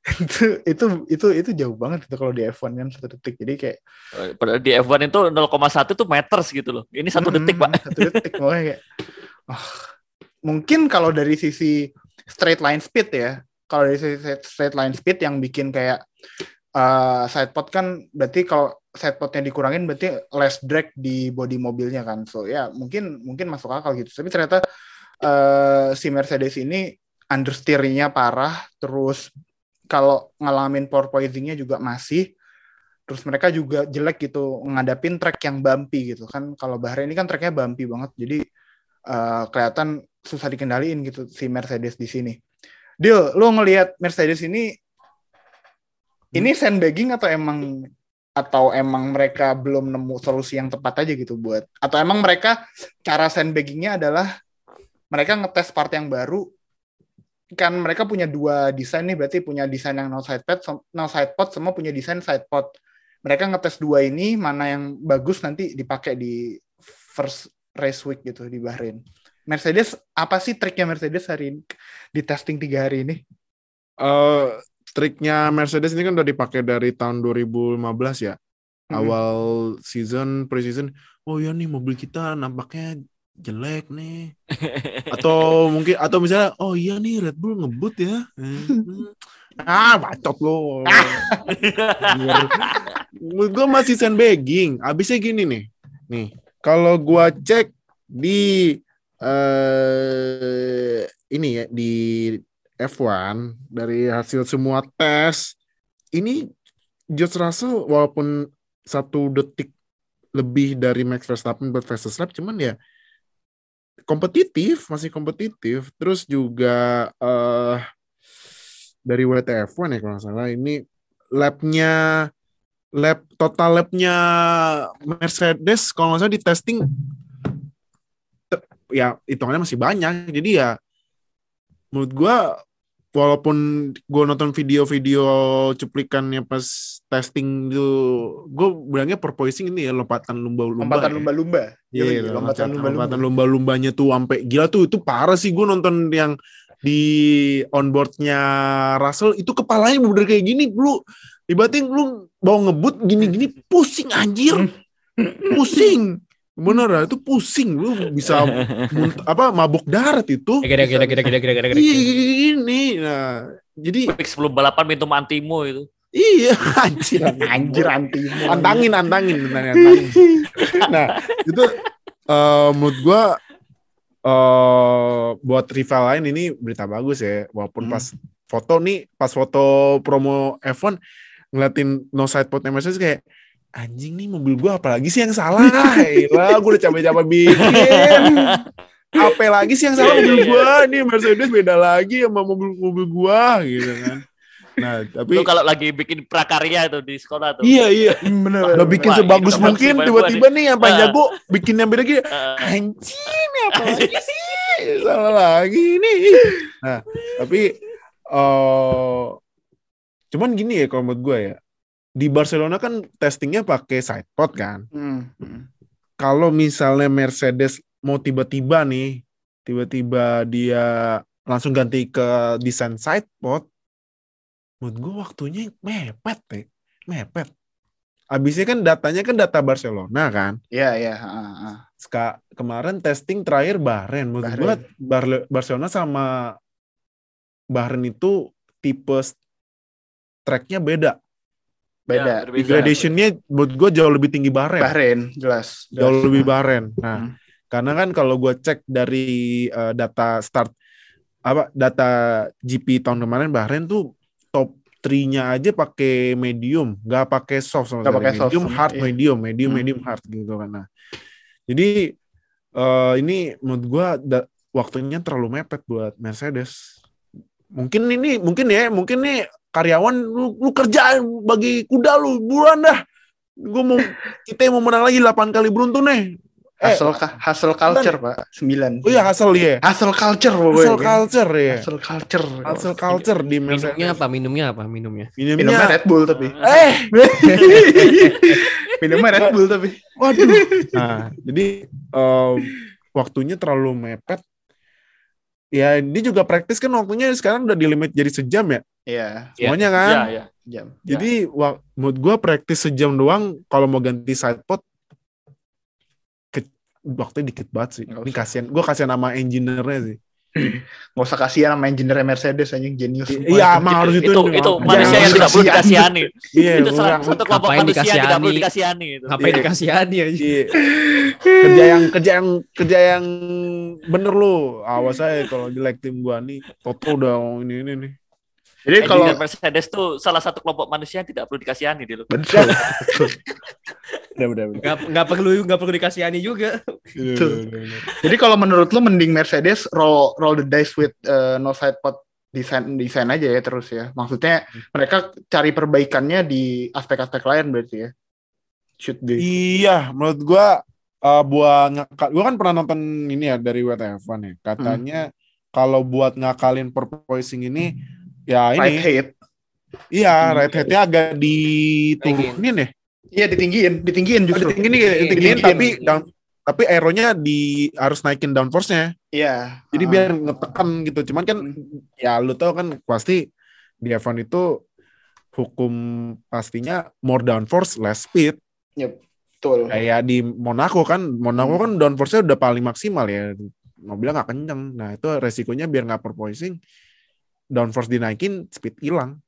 [LAUGHS] itu itu itu itu jauh banget itu kalau di F1 kan satu detik. Jadi kayak Eh, padahal di F1 itu 0,1 itu meters gitu loh. Ini satu mm, detik pak. [LAUGHS] satu detik makanya kayak ah, mungkin kalau dari sisi straight line speed ya kalau dari sisi straight line speed yang bikin kayak uh, sidepod kan berarti kalau sidepodnya dikurangin berarti less drag di body mobilnya kan. So ya mungkin mungkin masuk akal gitu. Tapi ternyata uh, si Mercedes ini understeer-nya parah terus kalau ngalamin porpoising-nya juga masih terus mereka juga jelek gitu ngadapin track yang bumpy gitu kan kalau Bahrain ini kan tracknya bumpy banget jadi uh, kelihatan susah dikendaliin gitu si Mercedes di sini. Deal, lu ngelihat Mercedes ini ini sandbagging atau emang atau emang mereka belum nemu solusi yang tepat aja gitu buat atau emang mereka cara sandbaggingnya adalah mereka ngetes part yang baru kan mereka punya dua desain nih berarti punya desain yang no side pod no side pod semua punya desain side pod mereka ngetes dua ini mana yang bagus nanti dipakai di first race week gitu di Bahrain Mercedes apa sih triknya Mercedes hari ini di testing tiga hari ini Eh, triknya Mercedes ini kan udah dipakai dari tahun 2015 ya. Hmm. Awal season, pre-season, oh ya nih mobil kita nampaknya jelek nih. [LAUGHS] Atau mungkin atau misalnya, oh iya nih Red Bull ngebut ya. Hmm. ah, bacot lo. Gue masih sandbagging. Abisnya gini nih. Nih, kalau gua cek di eh ini ya di F1 dari hasil semua tes ini George Russell walaupun satu detik lebih dari Max Verstappen buat lap cuman ya kompetitif masih kompetitif. Terus juga eh dari WTF1 ya kalau nggak salah ini lapnya lap total lapnya Mercedes kalau nggak salah di testing te- ya hitungannya masih banyak. Jadi ya menurut gua walaupun gua nonton video-video cuplikannya pas testing itu gue bilangnya porpoising ini ya lompatan lumba-lumba lompatan ya. lumba-lumba. Iya, Yoi, lompatan, lompatan lompatan lumba-lumbanya tuh sampai gila tuh itu parah sih gue nonton yang di onboardnya Russell itu kepalanya bener kayak gini lu ibaratnya lu bawa ngebut gini-gini pusing anjir. Pusing bener lah itu pusing. Lu bisa munt- apa mabuk darat itu. Gede gede gede gede gede gede gede. Iya gini nah jadi sebelum balapan minum antimo itu. Iya [LAUGHS] anjir anjir. Anti antangin antangin antangin, antangin. [LAUGHS] nah itu eh, menurut gua eh buat rival lain ini berita bagus ya. Walaupun Hmm. pas foto nih pas foto promo F1 ngeliatin no side Mercedes kayak anjing nih mobil gua apalagi sih yang salah? Gila, gue udah capek-capek bikin. Apa lagi sih yang salah mobil gua? Nih Mercedes beda lagi sama mobil mobil gua gitu kan. Nah tapi Lu kalau lagi bikin prakarya tuh di sekolah tuh. iya iya. Bener. udah bikin Wah, sebagus ini mungkin tiba-tiba nih. yang paling Ah. jago bikin yang beda gitu Heeh. anjing apa lagi sih? Salah lagi nih. Nah tapi eh cuman gini ya kalau menurut gue ya di Barcelona kan testingnya pakai sidepod kan Hmm, hmm. kalau misalnya Mercedes mau tiba-tiba nih tiba-tiba dia langsung ganti ke desain sidepod menurut gue waktunya mepet deh mepet Abisnya kan datanya kan data Barcelona kan Iya, iya. ah. Ska, kemarin testing terakhir Bahrain. Menurut Bahrain. gua Bar- Barcelona sama Bahrain itu tipe tracknya beda. Beda. Ya, berbeda. Degradationnya menurut gua jauh lebih tinggi Bahrain. Bahrain, jelas. Jauh jelas. lebih Bahrain. Nah, Hmm. karena kan kalau gua cek dari eh, data start apa data GP tahun kemarin Bahrain tuh top 3-nya aja pakai medium, nggak pakai soft sama sekali. soft, medium, hard, iya. medium, medium, Hmm. medium, hard gitu kan. Nah, jadi eh, ini menurut gua da- waktunya terlalu mepet buat Mercedes. Mungkin ini, mungkin ya, mungkin nih karyawan lu, lu kerja bagi kuda lu buruan dah. Gue mau kita mau menang lagi 8 kali beruntun nih. Eh, hustle culture, Pak. Sembilan. oh iya hasil ya. Hustle culture. Hustle culture ya. Hustle culture. Hustle culture di Minumnya apa? Minumnya apa? Minumnya. Minumnya Minumnya Red Bull tapi. eh [LAUGHS] Minumnya Red Bull tapi. waduh. Nah, jadi em, waktunya terlalu mepet. Ya, dia juga praktis kan waktunya sekarang udah di limit jadi sejam ya. Iya, Semuanya kan. Ya, ya. jam. Jadi wa- menurut gua praktis sejam doang kalau mau ganti sidepod ke, waktunya dikit banget sih. Ini usah. kasihan. Gua kasihan sama engineer-nya sih. Gak usah kasihan sama engineer Mercedes anjing genius. semua Iya, itu. emang harus itu. itu itu Jangan [LAUGHS] manusia yang tidak perlu kasihan. dikasihani. Iya, itu salah orang- satu kelompok manusia yang tidak perlu dikasihani? Itu. Ngapain Iya. dikasihani aja? Iya. kerja yang kerja yang kerja yang bener lu awas aja kalau jelek tim gua nih Toto udah ini ini nih Jadi kalau Engineer Mercedes tuh salah satu kelompok manusia yang tidak perlu dikasihani di lu. betul, [LAUGHS] udah udah udah Nggak, nggak perlu nggak perlu dikasihani juga. Betul. Jadi kalau menurut lu mending Mercedes roll roll the dice with uh, no side pod desain desain aja ya terus ya. Maksudnya mereka cari perbaikannya di aspek-aspek lain berarti ya. Should be. iya menurut gua eh, buat ngakal gua kan pernah nonton ini ya dari WTF1 ya katanya kalau buat ngakalin porpoising ini ya Right ini hate. iya right headnya agak diturunin ya Iya ditinggiin, ditinggiin Oh, justru. ditinggiin, ditinggiin, Ditinggiin. tapi down, tapi aeronya di harus naikin downforce-nya Iya. Jadi Ah. biar ngetekan gitu. Cuman kan ya lu tau kan pasti di F1 itu hukum pastinya more downforce less speed. betul. Kayak di Monaco kan, Monaco kan downforce-nya udah paling maksimal ya. Mobilnya nggak kenceng. Nah itu resikonya biar nggak porpoising, downforce dinaikin, speed hilang.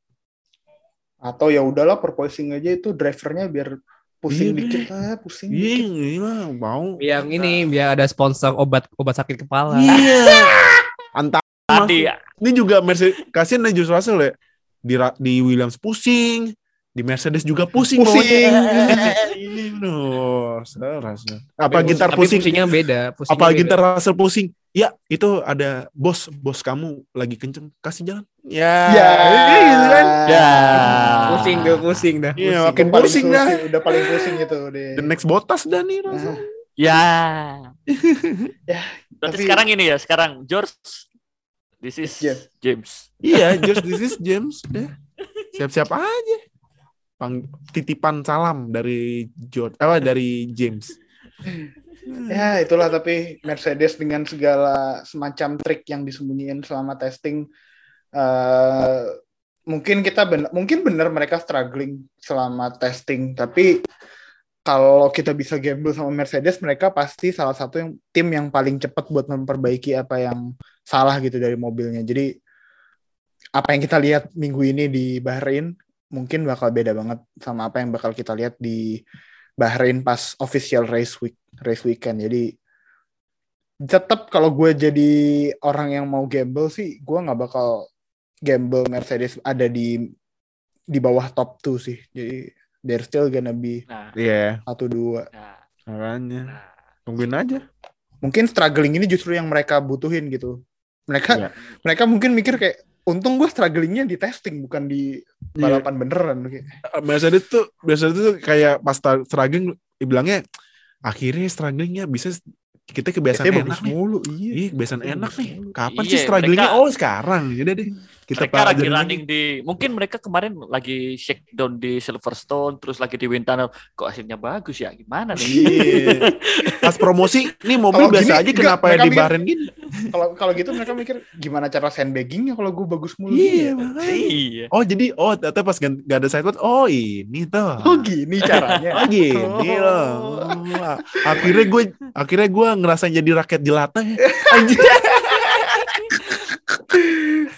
Atau ya udahlah porpoising aja itu drivernya biar pusing Iya, dikit lah, pusing. Iya, dikit. iya mau. Yang ini biar ada sponsor obat obat sakit kepala. Iya. [LAUGHS] Antara Tadi ini juga Mercedes kasihan nih George Russell ya. Di, di Williams pusing, di Mercedes juga pusing. Pusing. [LAUGHS] Ini no, Russell. Apa Tapi- gitar pusing? Pusingnya beda. Pusingnya Apa beda. gitar Russell pusing? Ya, itu ada bos, bos kamu lagi kenceng, kasih jalan. Ya, Ya. ini gitu kan. ya. Pusing dah, pusing dah. Iya, Pusing. makin Udah paling pusing dah. Udah paling pusing itu deh. The next botas dah nih Russell. Ya. [LAUGHS] Ya, Berarti tapi- sekarang ini ya, sekarang George This is James. James. Iya, George this is James. Udah. Siap-siap aja. Pang titipan salam dari George, apa dari James. Ya itulah tapi Mercedes dengan segala semacam trik yang disembunyiin selama testing eh mungkin kita bener, mungkin benar mereka struggling selama testing tapi kalau kita bisa gamble sama Mercedes mereka pasti salah satu yang tim yang paling cepat buat memperbaiki apa yang salah gitu dari mobilnya. Jadi apa yang kita lihat minggu ini di Bahrain mungkin bakal beda banget sama apa yang bakal kita lihat di Bahrain pas official race week race weekend. Jadi tetap kalau gue jadi orang yang mau gamble sih, gue nggak bakal gamble Mercedes ada di di bawah top 2 sih. Jadi they're still gonna be Nah, Iya, satu dua. nah, makanya. nah. Tungguin aja. Mungkin struggling ini justru yang mereka butuhin gitu. Mereka Iya. mereka mungkin mikir kayak untung gue strugglingnya di testing bukan di balapan beneran. Kayak, Biasanya tuh biasanya tuh kayak pas struggling bilangnya akhirnya strugglingnya bisa kita kebiasaan Biasanya enak bagus nih. mulu. Iya. Iya, kebiasaan Bagus enak nih. Kapan Iya, sih strugglingnya? mereka- Oh, sekarang. Jadi deh. Kita mereka lagi running di mungkin mereka kemarin lagi shakedown di Silverstone terus lagi di wind tunnel kok hasilnya bagus ya gimana nih Iya. Pas promosi, nih mobil Kalau biasa gini, aja kenapa ya mereka di mikir- Bahrain gini? Kalau kalau gitu mereka mikir gimana cara sandbaggingnya kalau gue bagus mulu. Iya, gini ya? makanya. iya Oh, jadi oh ternyata pas gak ada sidepod, oh ini tuh. Oh gini caranya. Oh gini Oh. loh. Oh, Akhirnya gue akhirnya gue ngerasain jadi rakyat jelata ya. Anjir. [LAUGHS]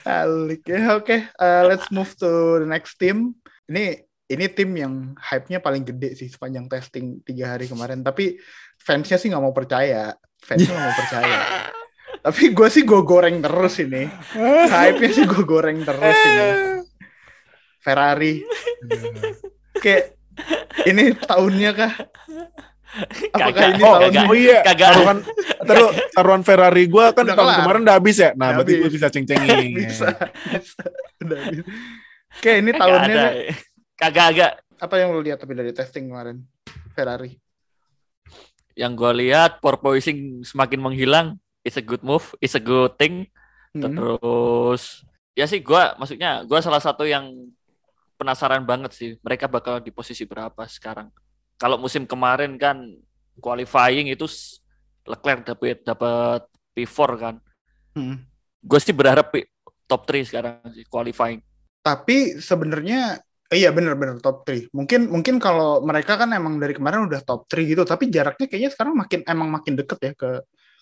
Alik ya. Oke, uh, let's move to the next team. Ini ini tim yang hype-nya paling gede sih sepanjang testing tiga hari kemarin. Tapi fansnya sih nggak mau percaya. Fansnya nggak mau percaya. [LAUGHS] Tapi gue sih gue goreng terus ini. Hype-nya sih gue goreng terus ini. Ferrari. [LAUGHS] Kayak ini tahunnya kah? Apakah Kagak. ini Oh, tahunnya? oh iya, Kagak. taruhan taruh, taruhan Ferrari gue kan Udah tahun kelar. kemarin udah habis ya. Nah, Udah berarti gue bisa ceng-cengin. [LAUGHS] bisa, bisa. Udah. Kayak ini kagak tahunnya ada kagak agak apa yang lo lihat tapi dari testing kemarin Ferrari yang gue lihat porpoising semakin menghilang it's a good move it's a good thing Hmm. terus ya sih gue maksudnya gue salah satu yang penasaran banget sih mereka bakal di posisi berapa sekarang kalau musim kemarin kan qualifying itu Leclerc dapat dapat P4 kan Hmm. gue sih berharap top 3 sekarang sih qualifying tapi sebenarnya eh, iya bener-bener top 3 mungkin mungkin kalau mereka kan emang dari kemarin udah top 3 gitu tapi jaraknya kayaknya sekarang makin emang makin deket ya ke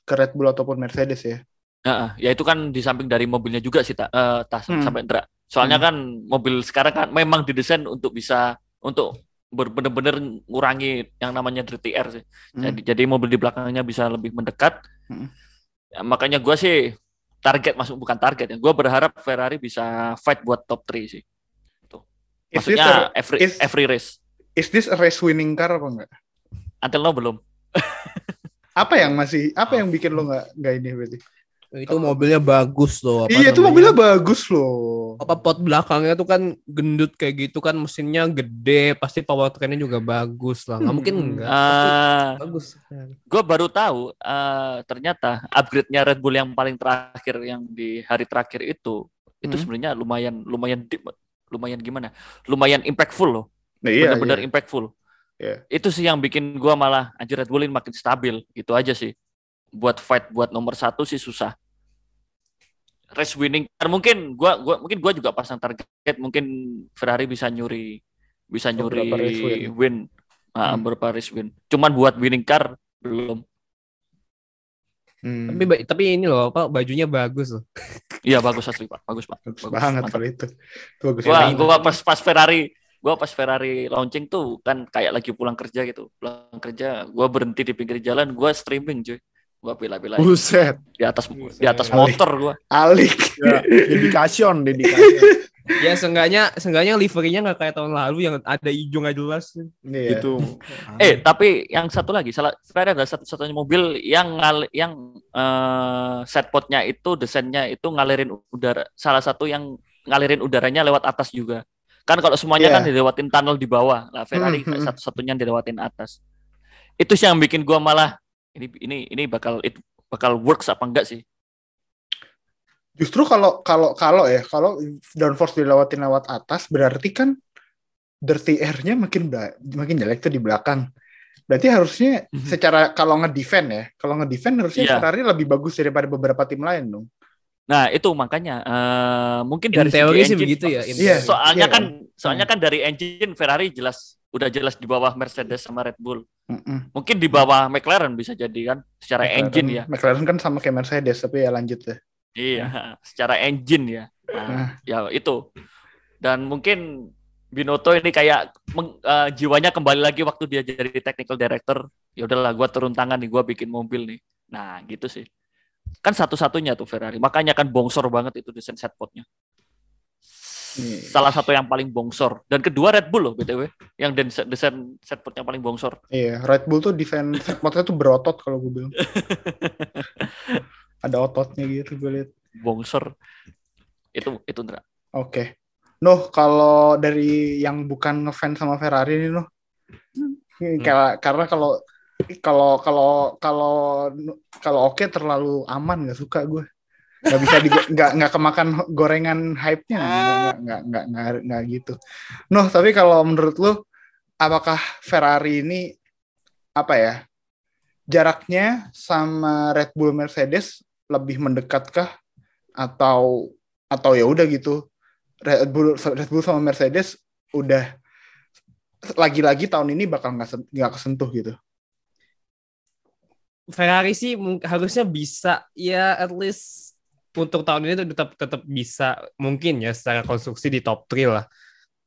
ke Red Bull ataupun Mercedes ya Nah, ya itu kan di samping dari mobilnya juga sih tak eh, tas Hmm. sampai Indra. Soalnya Hmm. kan mobil sekarang kan memang didesain untuk bisa untuk bener-bener ngurangi yang namanya dirty air sih. Hmm. Jadi jadi mobil di belakangnya bisa lebih mendekat. Hmm. Ya, makanya gua sih target masuk bukan target ya. Gua berharap Ferrari bisa fight buat top 3 sih. is this, Maksudnya a, every is- every race. is this a race winning car apa enggak Until now belum. apa yang masih apa yang bikin lo nggak nggak ini berarti Itu mobilnya bagus loh. apa iya itu namanya. mobilnya bagus loh apa pot belakangnya tuh kan gendut kayak gitu kan mesinnya gede pasti powertrainnya juga bagus lah nggak Hmm. mungkin enggak pasti Ah, bagus gue baru tahu eh, ternyata upgrade-nya Red Bull yang paling terakhir yang di hari terakhir itu itu Hmm. sebenarnya lumayan lumayan deep, lumayan gimana lumayan impactful loh nah, iya, benar-benar iya. impactful Iya. itu sih yang bikin gua malah anjir Red Bull ini makin stabil gitu aja sih buat fight buat nomor satu sih susah race winning car mungkin gua gua mungkin gua juga pasang target mungkin Ferrari bisa nyuri bisa nyuri Beberapa race win. win, Ah, Hmm. beberapa race win cuman buat winning car belum Hmm. tapi tapi ini loh apa bajunya bagus loh [LAUGHS] Iya bagus asli pak, bagus pak. Bagus Bagus, banget kalau itu. Itu bagus Gua banget. gua pas pas Ferrari, gua pas Ferrari launching tuh kan kayak lagi pulang kerja gitu. Pulang kerja, gua berhenti di pinggir jalan, gua streaming cuy. Gua bela-belain Buset. di atas Buset. di atas motor gua. Alik. Ya, dedication, dedication. ya seenggaknya seenggaknya liverynya nggak kayak tahun lalu yang ada hijau nggak jelas Iya. Gitu. Eh, tapi yang satu lagi, salah Ferrari adalah satu-satunya mobil yang ngal yang eh, setpotnya itu desainnya itu ngalirin udara. Salah satu yang ngalirin udaranya lewat atas juga. Kan kalau semuanya Iya. kan dilewatin tunnel di bawah. Lah Ferrari Hmm, hmm. satu-satunya yang dilewatin atas. Itu sih yang bikin gua malah ini ini ini bakal itu bakal works apa enggak sih? Justru kalau kalau kalau ya kalau downforce dilewatin lewat atas berarti kan dirty air-nya makin makin jelek tuh di belakang. Berarti harusnya Mhm. secara kalau nge-defend ya, kalau nge-defend harusnya Iya. Ferrari lebih bagus daripada beberapa tim lain dong. Nah, itu makanya eh, mungkin In dari teori sih engine- begitu ya, Iya. Soalnya Iya kan soalnya kan dari engine Ferrari jelas udah jelas di bawah Mercedes sama Red Bull. Mm-mm. Mungkin di bawah McLaren bisa jadi kan secara McLaren- engine ya. McLaren kan sama kayak Mercedes tapi ya lanjut ya. Iya, [LAUGHS] secara engine ya. Nah, Nah. ya itu. Dan mungkin Binotto ini kayak meng- eh, jiwanya kembali lagi waktu dia jadi technical director. Ya udahlah gua turun tangan nih, gua bikin mobil nih. Nah, gitu sih. Kan satu-satunya tuh Ferrari. Makanya kan bongsor banget itu desain setpotnya. Iya. salah satu yang paling bongsor. Dan kedua Red Bull loh BTW, yang desain desain setboard yang paling bongsor. Iya, Red Bull tuh desain setpotnya tuh berotot kalau gue bilang. [LAUGHS] Ada ototnya gitu gue lihat. Bongsor. Itu itu Ndra. Oke. Noh, kalau dari yang bukan ngefans sama Ferrari nih, Noh. Kayak- Karena kalau kalau kalau kalau kalau oke terlalu aman nggak suka gue. Nggak bisa di nggak nggak kemakan gorengan hype-nya nggak nggak nggak nggak nggak gitu. Noh, tapi kalau menurut lu apakah Ferrari ini apa ya? Jaraknya sama Red Bull Mercedes lebih mendekatkah atau atau ya udah gitu Red Bull Red Bull sama Mercedes udah lagi-lagi tahun ini bakal nggak nggak kesentuh gitu. Ferrari sih harusnya bisa ya at least untuk tahun ini tuh tetap tetap bisa mungkin ya secara konstruksi di top 3 lah.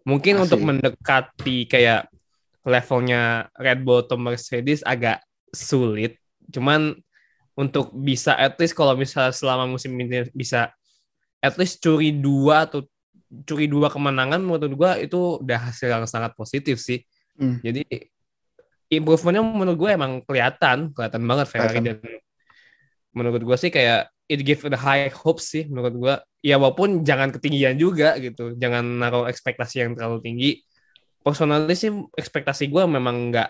Mungkin Masih. untuk mendekati kayak levelnya Red Bull atau Mercedes agak sulit. Cuman untuk bisa at least kalau misalnya selama musim ini bisa at least curi dua atau curi dua kemenangan menurut gua itu udah hasil yang sangat positif sih. Hmm. Jadi improvementnya menurut gue emang kelihatan, kelihatan banget Ferrari dan menurut gue sih kayak it give the high hopes sih menurut gue. Ya walaupun jangan ketinggian juga gitu, jangan naruh ekspektasi yang terlalu tinggi. Personally sih ekspektasi gue memang nggak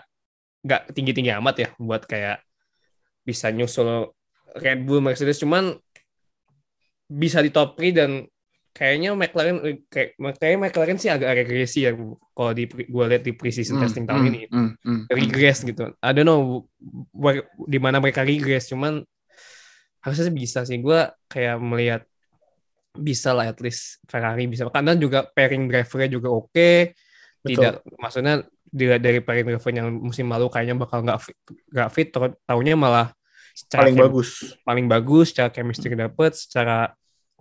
nggak tinggi tinggi amat ya buat kayak bisa nyusul Red Bull Mercedes cuman bisa di top 3 dan kayaknya McLaren kayak kayaknya McLaren sih agak regresi ya kalau di gue lihat di preseason testing tahun ini Hmm, hmm, hmm. regress gitu. I don't know where- di mana mereka regress, cuman harusnya sih bisa sih. Gue kayak melihat bisa lah at least Ferrari bisa. Karena juga pairing drivernya juga oke. Tidak, maksudnya dilihat dari pairing driver yang musim lalu kayaknya bakal nggak fit, nggak fit. Taunya malah secara Paling bagus. paling bagus, secara chemistry dapet, secara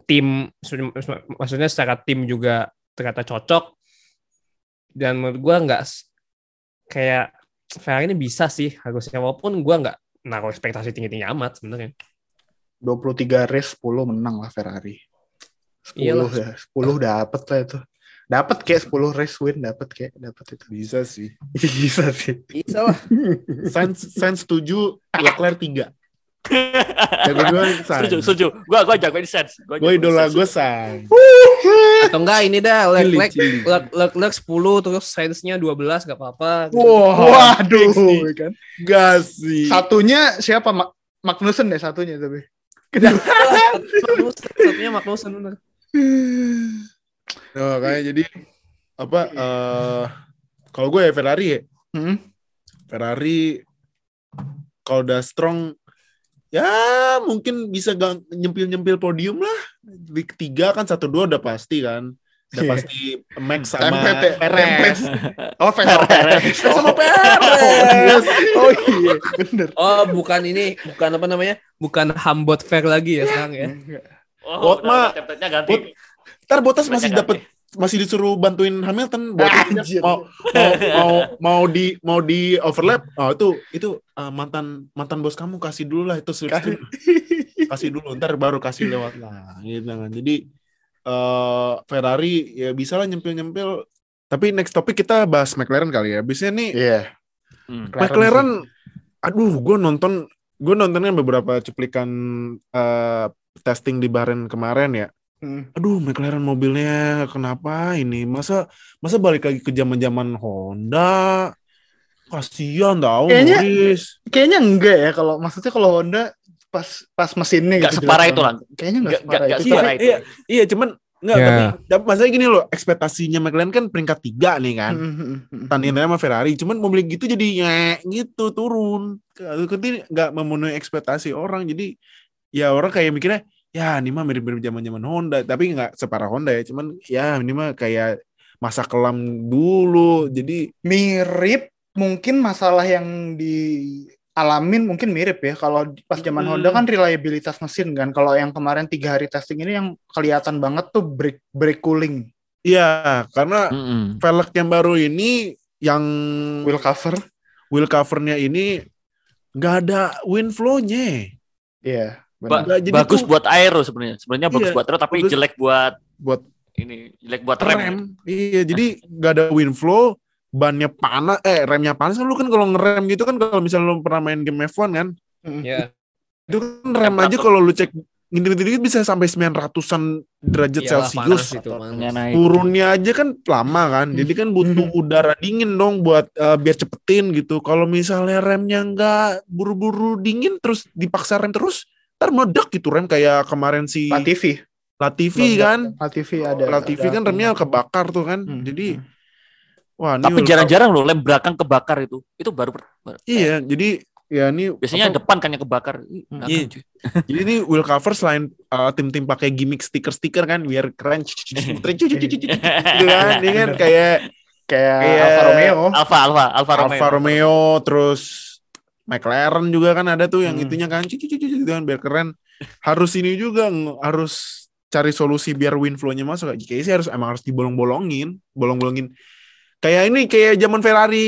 tim, maksud- maksudnya secara tim juga ternyata cocok. Dan menurut gue nggak kayak Ferrari ini bisa sih harusnya walaupun gue nggak naruh ekspektasi tinggi-tinggi amat sebenarnya. 23 race 10 menang lah Ferrari. 10 Iyalah. ya, 10 dapat lah itu. Dapat kayak 10 race win dapat kayak dapat itu. Bisa sih. [LAUGHS] Bisa sih. Bisa lah. [LAUGHS] Sainz Sainz setuju, Leclerc tiga. Ya, gue bilang Setuju, Sainz. setuju. Gua gua jagoin sense. Gua Gue idola Sainz. gue Sainz. Atau enggak ini dah Leclerc Leclerc 10 terus Sainz-nya 12 gak apa-apa. Wah, Waduh, kan. Gak sih. Satunya siapa? Ma- Magnussen deh satunya tapi. Satunya Magnussen bener. Nah, kayak jadi apa? eh kalau gue ya Ferrari ya. Hmm? Ferrari kalau udah strong ya mungkin bisa nyempil-nyempil podium lah. Di ketiga kan satu dua udah pasti kan. Udah Iya. pasti Max sama ya? Perez. Template. Oh, Perez. sama Oh, Perez. Oh iya, bener. Oh, bukan ini, bukan apa namanya? Bukan Hambot Fair lagi ya sekarang ya. Oh, Bot udah, mah- ganti. Ntar Bottas masih dapat masih disuruh bantuin Hamilton buat Anjir. mau mau mau mau di mau di overlap oh itu itu uh, mantan mantan bos kamu kasih dulu lah itu slipstream [LAUGHS] kasih dulu ntar baru kasih lewat lah gitu kan jadi eh Ferrari ya bisa lah nyempil nyempil tapi next topik kita bahas McLaren kali ya. Biasanya nih Iya. Hmm. McLaren aduh gue nonton gue nontonnya beberapa cuplikan eh, testing di Bahrain kemarin ya. Hmm. aduh McLaren mobilnya kenapa ini? Masa masa balik lagi ke zaman zaman Honda? Kasihan tau Kayaknya- Kayaknya enggak ya kalau maksudnya kalau Honda pas pas mesinnya Nggak gitu. separah itu, banget. Kayaknya enggak Nggak- separah nggak- itu. nggak tapi- itu. iya iya cuman nggak Ya. tapi masalahnya gini loh ekspektasinya McLaren kan peringkat tiga nih kan Hmm, hmm, hmm. tandingannya sama Ferrari cuman mobil gitu jadi nyek gitu turun Kemudian nggak memenuhi ekspektasi orang jadi ya orang kayak mikirnya ya ini mah mirip-mirip zaman zaman Honda tapi nggak separah Honda ya cuman ya ini mah kayak masa kelam dulu jadi mirip mungkin masalah yang dialamin mungkin mirip ya kalau pas zaman Hmm. Honda kan reliabilitas mesin kan kalau yang kemarin tiga hari testing ini yang kelihatan banget tuh brake brake cooling Iya, karena Mm-mm. velg yang baru ini yang wheel cover wheel covernya ini nggak ada wind flow-nya. iya Ba- jadi bagus tuh buat aero sebenarnya. Sebenarnya bagus Iya, buat aero tapi bagus. jelek buat buat ini jelek buat rem. rem. Iya, jadi nggak ada wind flow, bannya panas, eh remnya panas kan lu kan kalau ngerem gitu kan kalau misalnya lu pernah main game F1 kan, Ya. itu kan rem aja kalau lu cek ngintip dikit bisa sampai 900-an derajat Iyalah, Celcius. itu. Turunnya aja kan lama kan, jadi kan butuh udara dingin dong buat eh, biar cepetin gitu. Kalau misalnya remnya nggak buru-buru dingin terus dipaksa rem terus, ntar meledak gitu rem kayak kemarin si Latifi. Latifi kan. Latifi ada. Latifi kan remnya kebakar tuh kan. Hmm. Jadi wah ini Tapi jarang-jarang loh lem belakang kebakar itu. Itu baru, Iya, jadi ya ini biasanya apa, depan kan yang kebakar. Hmm. belakang, Iya. cuy. jadi ini wheel cover selain uh, tim-tim pakai gimmick stiker-stiker kan biar keren muterin cuci cuci cuci gitu kan. Ini kan kayak kayak Kayak- Alfa Romeo. Alfa, Alfa, Alfa Romeo. Alfa Romeo terus McLaren juga kan ada tuh yang Hmm. itunya kan cuci cuci gitu kan biar keren. Harus ini juga harus cari solusi biar wind flow-nya masuk. Kayaknya sih harus emang harus dibolong-bolongin, bolong-bolongin. Kayak ini kayak zaman Ferrari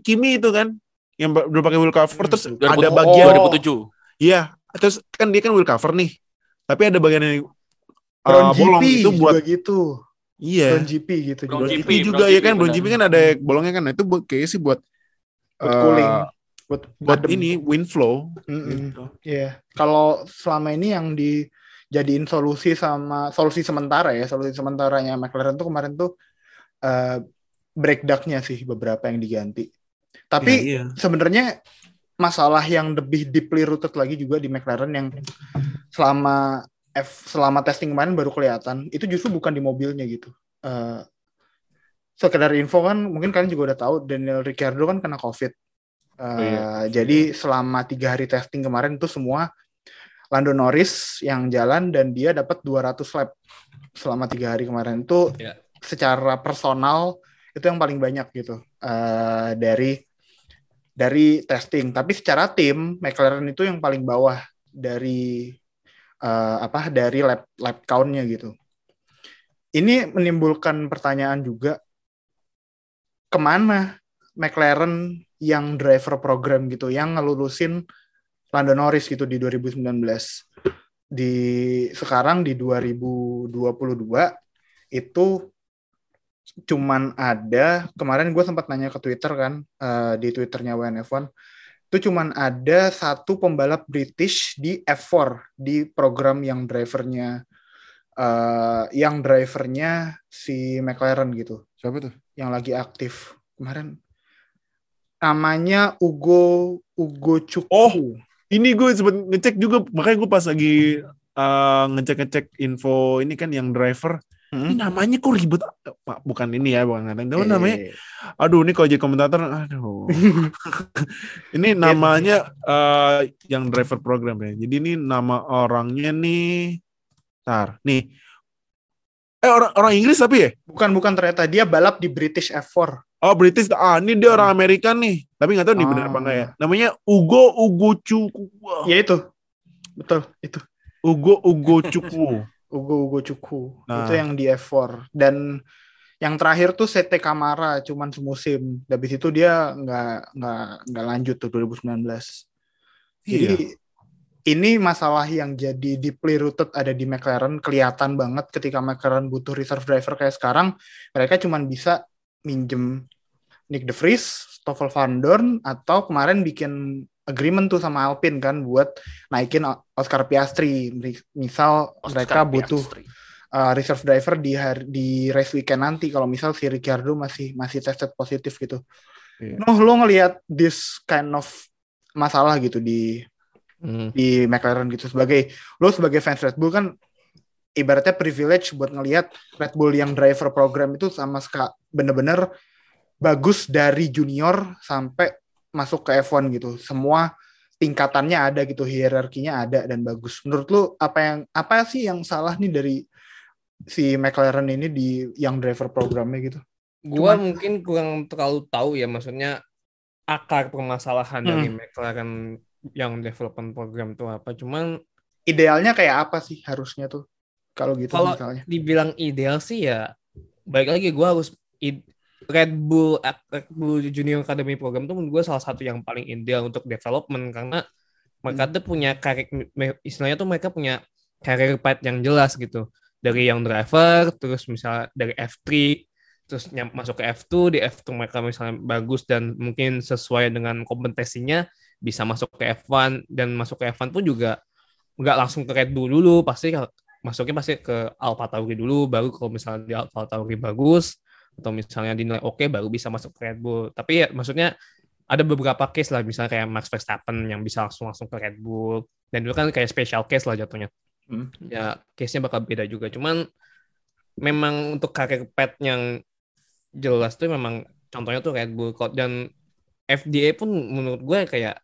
Kimi itu kan yang udah pakai wheel cover terus Hmm. ada 2000 bagian 2007. Iya, terus kan dia kan wheel cover nih. Tapi ada bagian yang uh, bolong GP itu buat juga gitu. iya. Brown GP gitu Brown. GP, GP juga Brown ya GP, kan, Brown. GP kan ada bolongnya kan. Nah, itu buat kayaknya sih buat Buat uh, cooling. Buat, buat adem. ini wind flow. Gitu. Iya. Kalau selama ini yang dijadiin solusi sama solusi sementara ya, solusi sementaranya McLaren tuh kemarin tuh eh brake duct-nya sih beberapa yang diganti. Tapi Iya, iya. sebenarnya masalah yang lebih deeply rooted lagi juga di McLaren yang selama F selama testing kemarin baru kelihatan itu justru bukan di mobilnya gitu. Eh sekedar info kan mungkin kalian juga udah tahu Daniel Ricciardo kan kena COVID. Eh, Oh, iya. Jadi selama tiga hari testing kemarin itu semua Lando Norris yang jalan dan dia dapat 200 lap selama tiga hari kemarin itu Iya. secara personal itu yang paling banyak gitu eh, dari dari testing. Tapi secara tim McLaren itu yang paling bawah dari eh, apa dari lap lap count-nya gitu. Ini menimbulkan pertanyaan juga ke mana McLaren yang driver program gitu yang ngelulusin Lando Norris gitu di 2019 di sekarang di 2022 itu cuman ada kemarin gue sempat nanya ke Twitter kan eh, di Twitternya WNF1 itu cuman ada satu pembalap British di F4 di program yang drivernya eh, yang drivernya si McLaren gitu Siapa tuh? yang lagi aktif kemarin namanya Ugo Ugo Cuku Oh. Ini gue sempet ngecek juga, makanya gue pas lagi uh, ngecek-ngecek info ini kan yang driver. Ini Hmm? namanya kok ribet? Pak, bukan ini ya, bukan ngatain. Tapi Eh, namanya, aduh ini kalau jadi komentator, aduh. [LAUGHS] ini namanya uh, yang driver program ya. Jadi ini nama orangnya nih, tar, nih. Eh orang orang Inggris tapi ya? bukan bukan ternyata dia balap di British F4 Oh British, ah ini dia orang Amerika nih. Tapi nggak tahu nih benar apa enggak ya. Namanya Ugo Ugo Cuku. ya itu betul itu Ugo Ugo Cuku. Ugo Ugo Cuku. Nah. itu yang di F4 dan yang terakhir tuh CT Kamara cuman semusim. Habis itu dia nggak nggak nggak lanjut tuh 2019 jadi Iya. ini masalah yang jadi deeply rooted ada di McLaren. Kelihatan banget ketika McLaren butuh reserve driver kayak sekarang mereka cuman bisa minjem Nick De Vries, Stoffel Van Dorn atau kemarin bikin agreement tuh sama Alpine kan buat naikin Oscar Piastri misal Oscar mereka butuh Piastri. uh, reserve driver di hari, di race weekend nanti kalau misal si Ricciardo masih masih tested positif gitu. Iya. Noh lo ngelihat this kind of masalah gitu di Hmm. di McLaren gitu sebagai lo sebagai fans Red Bull kan ibaratnya privilege buat ngelihat Red Bull yang driver program itu sama sekali bener-bener bagus dari junior sampai masuk ke F1 gitu. Semua tingkatannya ada gitu, hierarkinya ada dan bagus. Menurut lu apa yang apa sih yang salah nih dari si McLaren ini di yang driver programnya gitu? Gua Cuman- mungkin kurang terlalu tahu ya maksudnya akar permasalahan dari Hmm. McLaren yang development program itu apa. Cuman Idealnya kayak apa sih harusnya tuh? Kalau gitu Kalau- misalnya. dibilang ideal sih ya baik lagi gua harus id- Red Bull Red Bull Junior Academy program tuh menurut gue salah satu yang paling ideal untuk development karena mereka tuh punya karir istilahnya tuh mereka punya career path yang jelas gitu. Dari yang driver terus misalnya dari F3 terus masuk ke F2 di F2 mereka misalnya bagus dan mungkin sesuai dengan kompetensinya bisa masuk ke F1 dan masuk ke F1 pun juga nggak langsung ke Red Bull dulu pasti masuknya pasti ke Alfa Tauri dulu baru kalau misalnya di Alfa Tauri bagus atau misalnya dinilai oke baru bisa masuk ke Red Bull tapi ya maksudnya ada beberapa case lah misalnya kayak Max Verstappen yang bisa langsung langsung ke Red Bull dan itu kan kayak special case lah jatuhnya Hmm. ya case-nya bakal beda juga cuman memang untuk karir pet yang jelas tuh memang contohnya tuh Red Bull Code dan FDA pun menurut gue kayak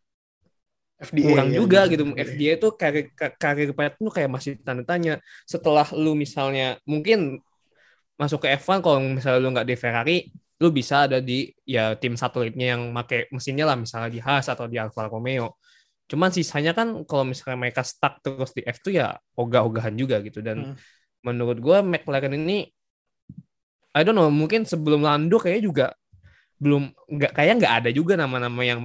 FDA kurang ya, juga gitu. gitu. FDA tuh karir ka- karir pet tuh kayak masih tanda tanya. Setelah lu misalnya mungkin masuk ke F1 kalau misalnya lu nggak di Ferrari, lu bisa ada di ya tim satelitnya yang make mesinnya lah misalnya di Haas atau di Alfa Romeo. Cuman sisanya kan kalau misalnya mereka stuck terus di F2 ya ogah-ogahan juga gitu dan Hmm. menurut gue McLaren ini I don't know mungkin sebelum Lando kayaknya juga belum nggak kayak nggak ada juga nama-nama yang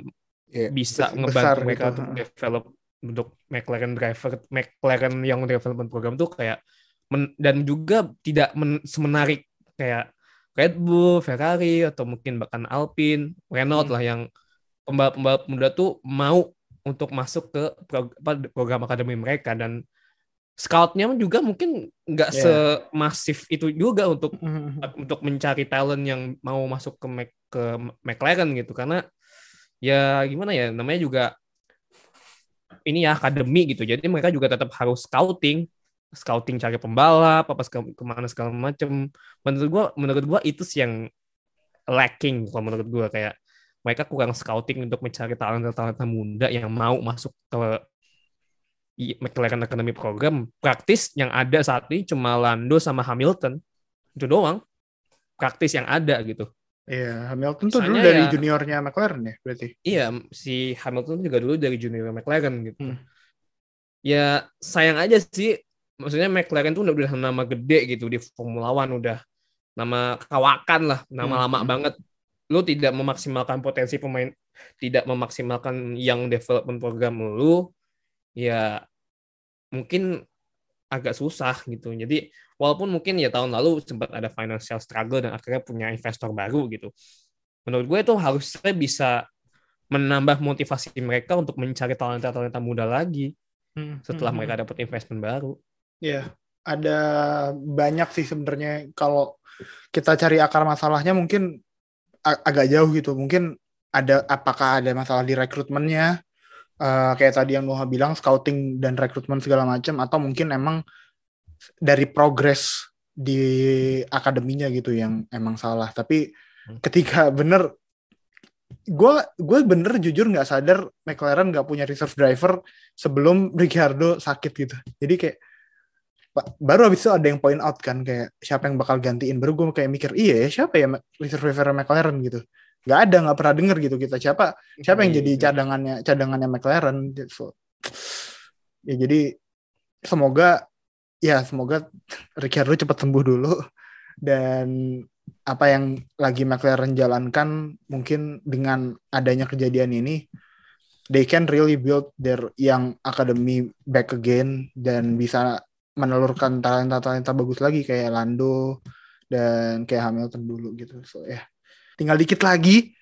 Iya, bisa ngebantu besar mereka gitu. untuk develop untuk McLaren driver McLaren yang development program tuh kayak men- dan juga tidak men- semenarik kayak Red Bull, Ferrari atau mungkin bahkan Alpine, Renault Hmm. lah yang pembalap-pembalap muda tuh mau untuk masuk ke prog- program akademi mereka dan scoutnya juga mungkin nggak Yeah. semasif itu juga untuk Hmm. untuk mencari talent yang mau masuk ke Mac- ke McLaren gitu karena ya gimana ya namanya juga ini ya akademi gitu jadi mereka juga tetap harus scouting scouting cari pembalap apa segala, ke mana segala macem menurut gua menurut gua itu sih yang lacking kalau menurut gua kayak mereka kurang scouting untuk mencari talenta-talenta muda yang mau masuk ke McLaren Academy Program praktis yang ada saat ini cuma Lando sama Hamilton itu doang praktis yang ada gitu Iya, Hamilton tuh dulu dari ya- juniornya McLaren ya berarti. Iya, si Hamilton juga dulu dari junior McLaren gitu. Hmm. Ya sayang aja sih, maksudnya McLaren tuh udah, udah nama gede gitu di Formula One udah nama kawakan lah, nama Hmm. lama banget. Lu tidak memaksimalkan potensi pemain, tidak memaksimalkan yang development program lu, ya mungkin agak susah gitu. Jadi walaupun mungkin ya tahun lalu sempat ada financial struggle dan akhirnya punya investor baru gitu. Menurut gue itu harusnya bisa menambah motivasi mereka untuk mencari talenta-talenta muda lagi setelah Hmm. mereka dapat investment baru. Iya, ada banyak sih sebenarnya kalau kita cari akar masalahnya mungkin a- agak jauh gitu. Mungkin ada apakah ada masalah di rekrutmennya eh, kayak tadi yang Nuha bilang scouting dan rekrutmen segala macam atau mungkin emang dari progres di akademinya gitu yang emang salah. Tapi Hmm. ketika bener gue gue bener jujur nggak sadar McLaren nggak punya reserve driver sebelum Ricciardo sakit gitu. Jadi kayak baru habis itu ada yang point out kan kayak siapa yang bakal gantiin. Baru gue kayak mikir iya ya siapa ya reserve driver McLaren gitu. Nggak ada nggak pernah denger gitu kita. Siapa siapa yang Iya, jadi cadangannya cadangannya McLaren? So, ya jadi semoga ya semoga Ricciardo cepat sembuh dulu. Dan apa yang lagi McLaren jalankan mungkin dengan adanya kejadian ini they can really build their young academy back again dan bisa menelurkan talenta-talenta bagus lagi kayak Lando dan kayak Hamilton dulu gitu. So ya, tinggal dikit lagi.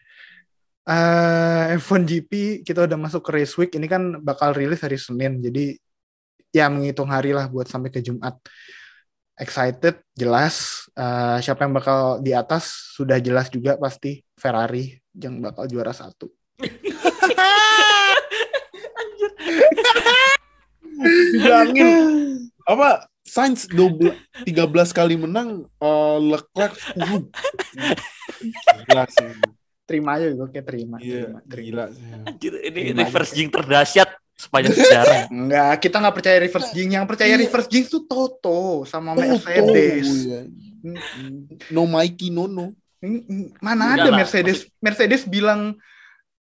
eh F1 GP kita udah masuk ke race week. Ini kan bakal rilis hari Senin. Jadi ya menghitung hari lah buat sampai ke Jumat. Excited, jelas. Eh, siapa yang bakal di atas sudah jelas juga pasti Ferrari yang bakal juara satu. [LAUGHS] Bilangin apa Sainz 12 13 kali menang eh, Leclerc 10. Gila sih. Terima aja gue kayak terima. Iya, terima, terima. gila sih. Anjir, ini Terima reverse jing terdahsyat sepanjang sejarah. [LAUGHS] Enggak, kita nggak percaya reverse jinx. Yang percaya Iya. reverse jinx tuh Toto sama Toto, Mercedes. ya. No Mikey no no. Mm-mm. Mana Enggak ada lah, Mercedes? Mercedes bilang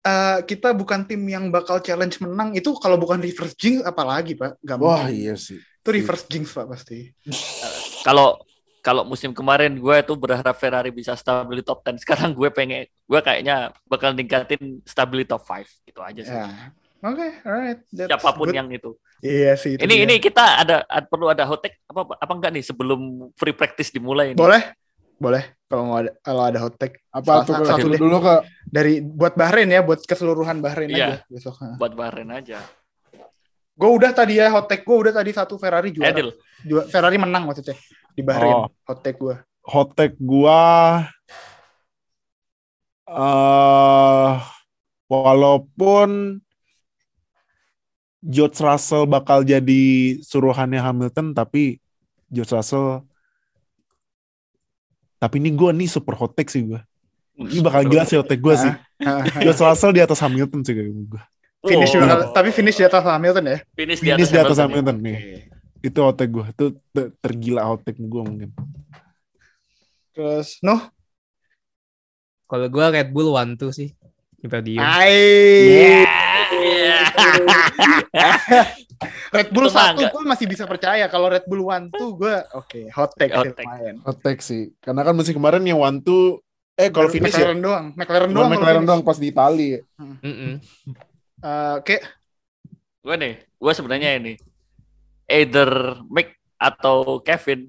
"Eh, kita bukan tim yang bakal challenge menang. Itu kalau bukan reverse jinx apalagi pak? Gak Wah mungkin. iya sih. Itu reverse jinx pak pasti. Kalau kalau musim kemarin gue tuh berharap Ferrari bisa stabil di top 10. Sekarang gue pengen gue kayaknya bakal ningkatin stability top 5 gitu aja sih. Ya. Oke, alright. That's siapa pun good. yang itu. Iya sih. itu Ini dia. ini kita ada, ada- perlu ada hot take apa apa enggak nih sebelum free practice dimulai ini? boleh, boleh. Kalau mau ada kalau ada hot take Apa satu satu deh. dulu ke dari buat Bahrain ya, buat keseluruhan Bahrain Iya. aja besok. buat Bahrain aja. Gue udah tadi ya hot take gue udah tadi satu Ferrari juara. Edil. Ju- Ferrari menang maksudnya di Bahrain. Oh. Hot take gue. hot take gua eh walaupun George Russell bakal jadi suruhannya Hamilton tapi George Russell tapi ini gua nih super hot take sih gua ini bakal gila sih hot take gua sih [LAUGHS] George Russell di atas Hamilton sih kayak gua finish Oh, bakal- tapi finish di atas Hamilton ya. finish, finish di atas Hamilton. Hamilton nih itu hot take gua itu ter- tergila hot take gua mungkin Terus Nuh, Kalau gue Red Bull one two sih. Imperium. Ai. Iya. Red Bull Itu satu gue masih bisa percaya. Kalau Red Bull one tuh gue oke hot take Hot sih take. hot take sih. Karena kan musim kemarin yang one two eh kalau finish ya McLaren doang, McLaren doang. McLaren doang pas di Itali. Mm-mm. Eh, Oke, gue nih, gue sebenarnya ini either Mick atau Kevin,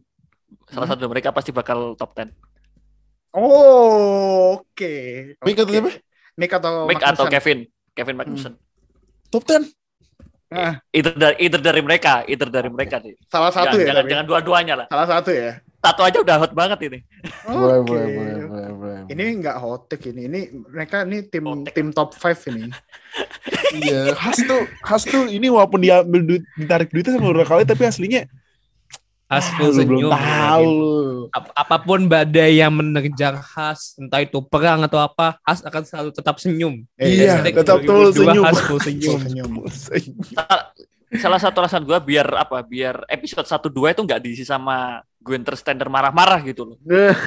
salah Hmm. satu dari mereka pasti bakal top 10. Oh, oke. Mick atau Oke. siapa? Mick atau Mick atau Magnussen. Kevin, Kevin Magnussen. Top 10. Ah, Either dari either dari mereka, either dari mereka nih. salah satu jangan, ya. jangan, tapi? jangan dua-duanya lah. Salah satu ya. Satu aja udah hot banget ini. Boleh, Oke. boleh, boleh, boleh, boleh. Ini nggak hot take ini. Ini mereka ini tim tim top 5 ini. [LAUGHS] Iya. Has tuh Has tuh ini walaupun dia ambil duit ditarik duitnya sama beberapa kali tapi aslinya Has ah, full lu belum senyum. tahu Ap- apa pun badai yang menerjang Has, entah itu perang atau apa, Has akan selalu tetap senyum. Iya, Hashtag tetap tuh 2022 senyum. Has full senyum. [LAUGHS] Senyum. Salah satu alasan gue biar apa? Biar episode 1 2 itu nggak diisi sama Gunther Steiner marah-marah gitu loh.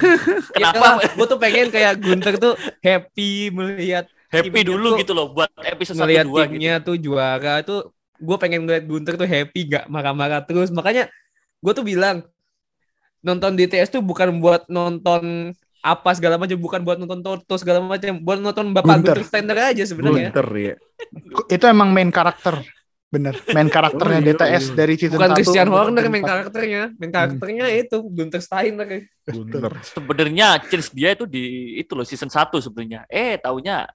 [LAUGHS] Kenapa gue tuh pengen kayak Gunter tuh happy melihat happy timnya dulu tuh- gitu loh buat episode 1 ngelihat 2 gitu. timnya tuh juara tuh gue pengen ngeliat Gunter tuh happy gak marah-marah terus makanya gue tuh bilang nonton DTS tuh bukan buat nonton apa segala macam bukan buat nonton Toto segala macam buat nonton Bapak Gunter. Gunter Steiner aja sebenarnya Gunter ya. Itu emang main karakter. Bener. Main karakternya Oh, iya, DTS iya. dari season bukan 1. Christian Horner main karakternya main karakternya itu Gunter Steiner Gunter. Sebenarnya chance dia itu di itu loh season 1 sebenarnya. Eh taunya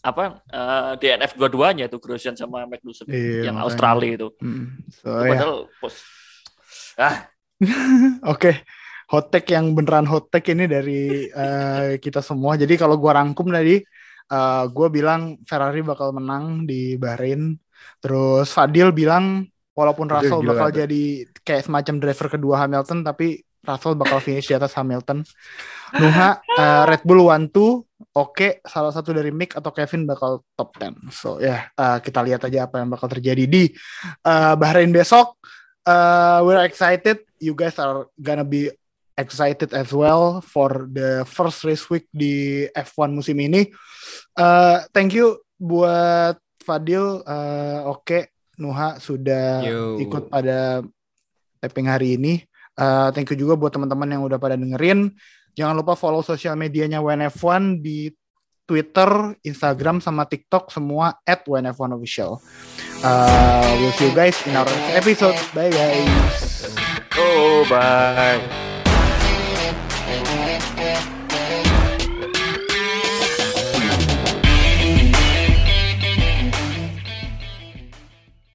apa eh, DNF dua-duanya itu Grosjean sama Magnussen Iya, yang makanya. Australia itu. Hmm. So, Itu ya. Padahal pos ah [LAUGHS] Oke, hot take yang beneran hot take ini dari eh, kita semua. Jadi kalau gua rangkum tadi, eh, gua bilang Ferrari bakal menang di Bahrain. Terus Fadil bilang walaupun Russell gila bakal tuh. jadi kayak semacam driver kedua Hamilton, tapi Russell bakal finish di atas Hamilton. Nuha eh, Red Bull one two, oke salah satu dari Mick atau Kevin bakal top 10. So ya eh, kita lihat aja apa yang bakal terjadi di eh, Bahrain besok. Eh, we're excited. You guys are gonna be excited as well for the first race week di F1 musim ini. Eh, thank you buat Fadil. Eh, Oke, Nuha sudah Yo. ikut pada taping hari ini. Eh, thank you juga buat teman-teman yang udah pada dengerin. Jangan lupa follow sosial medianya WNF1 di Twitter, Instagram, sama TikTok semua at WNF1 Official. Uh, we'll see you guys in our next episode. Bye guys. oh bye.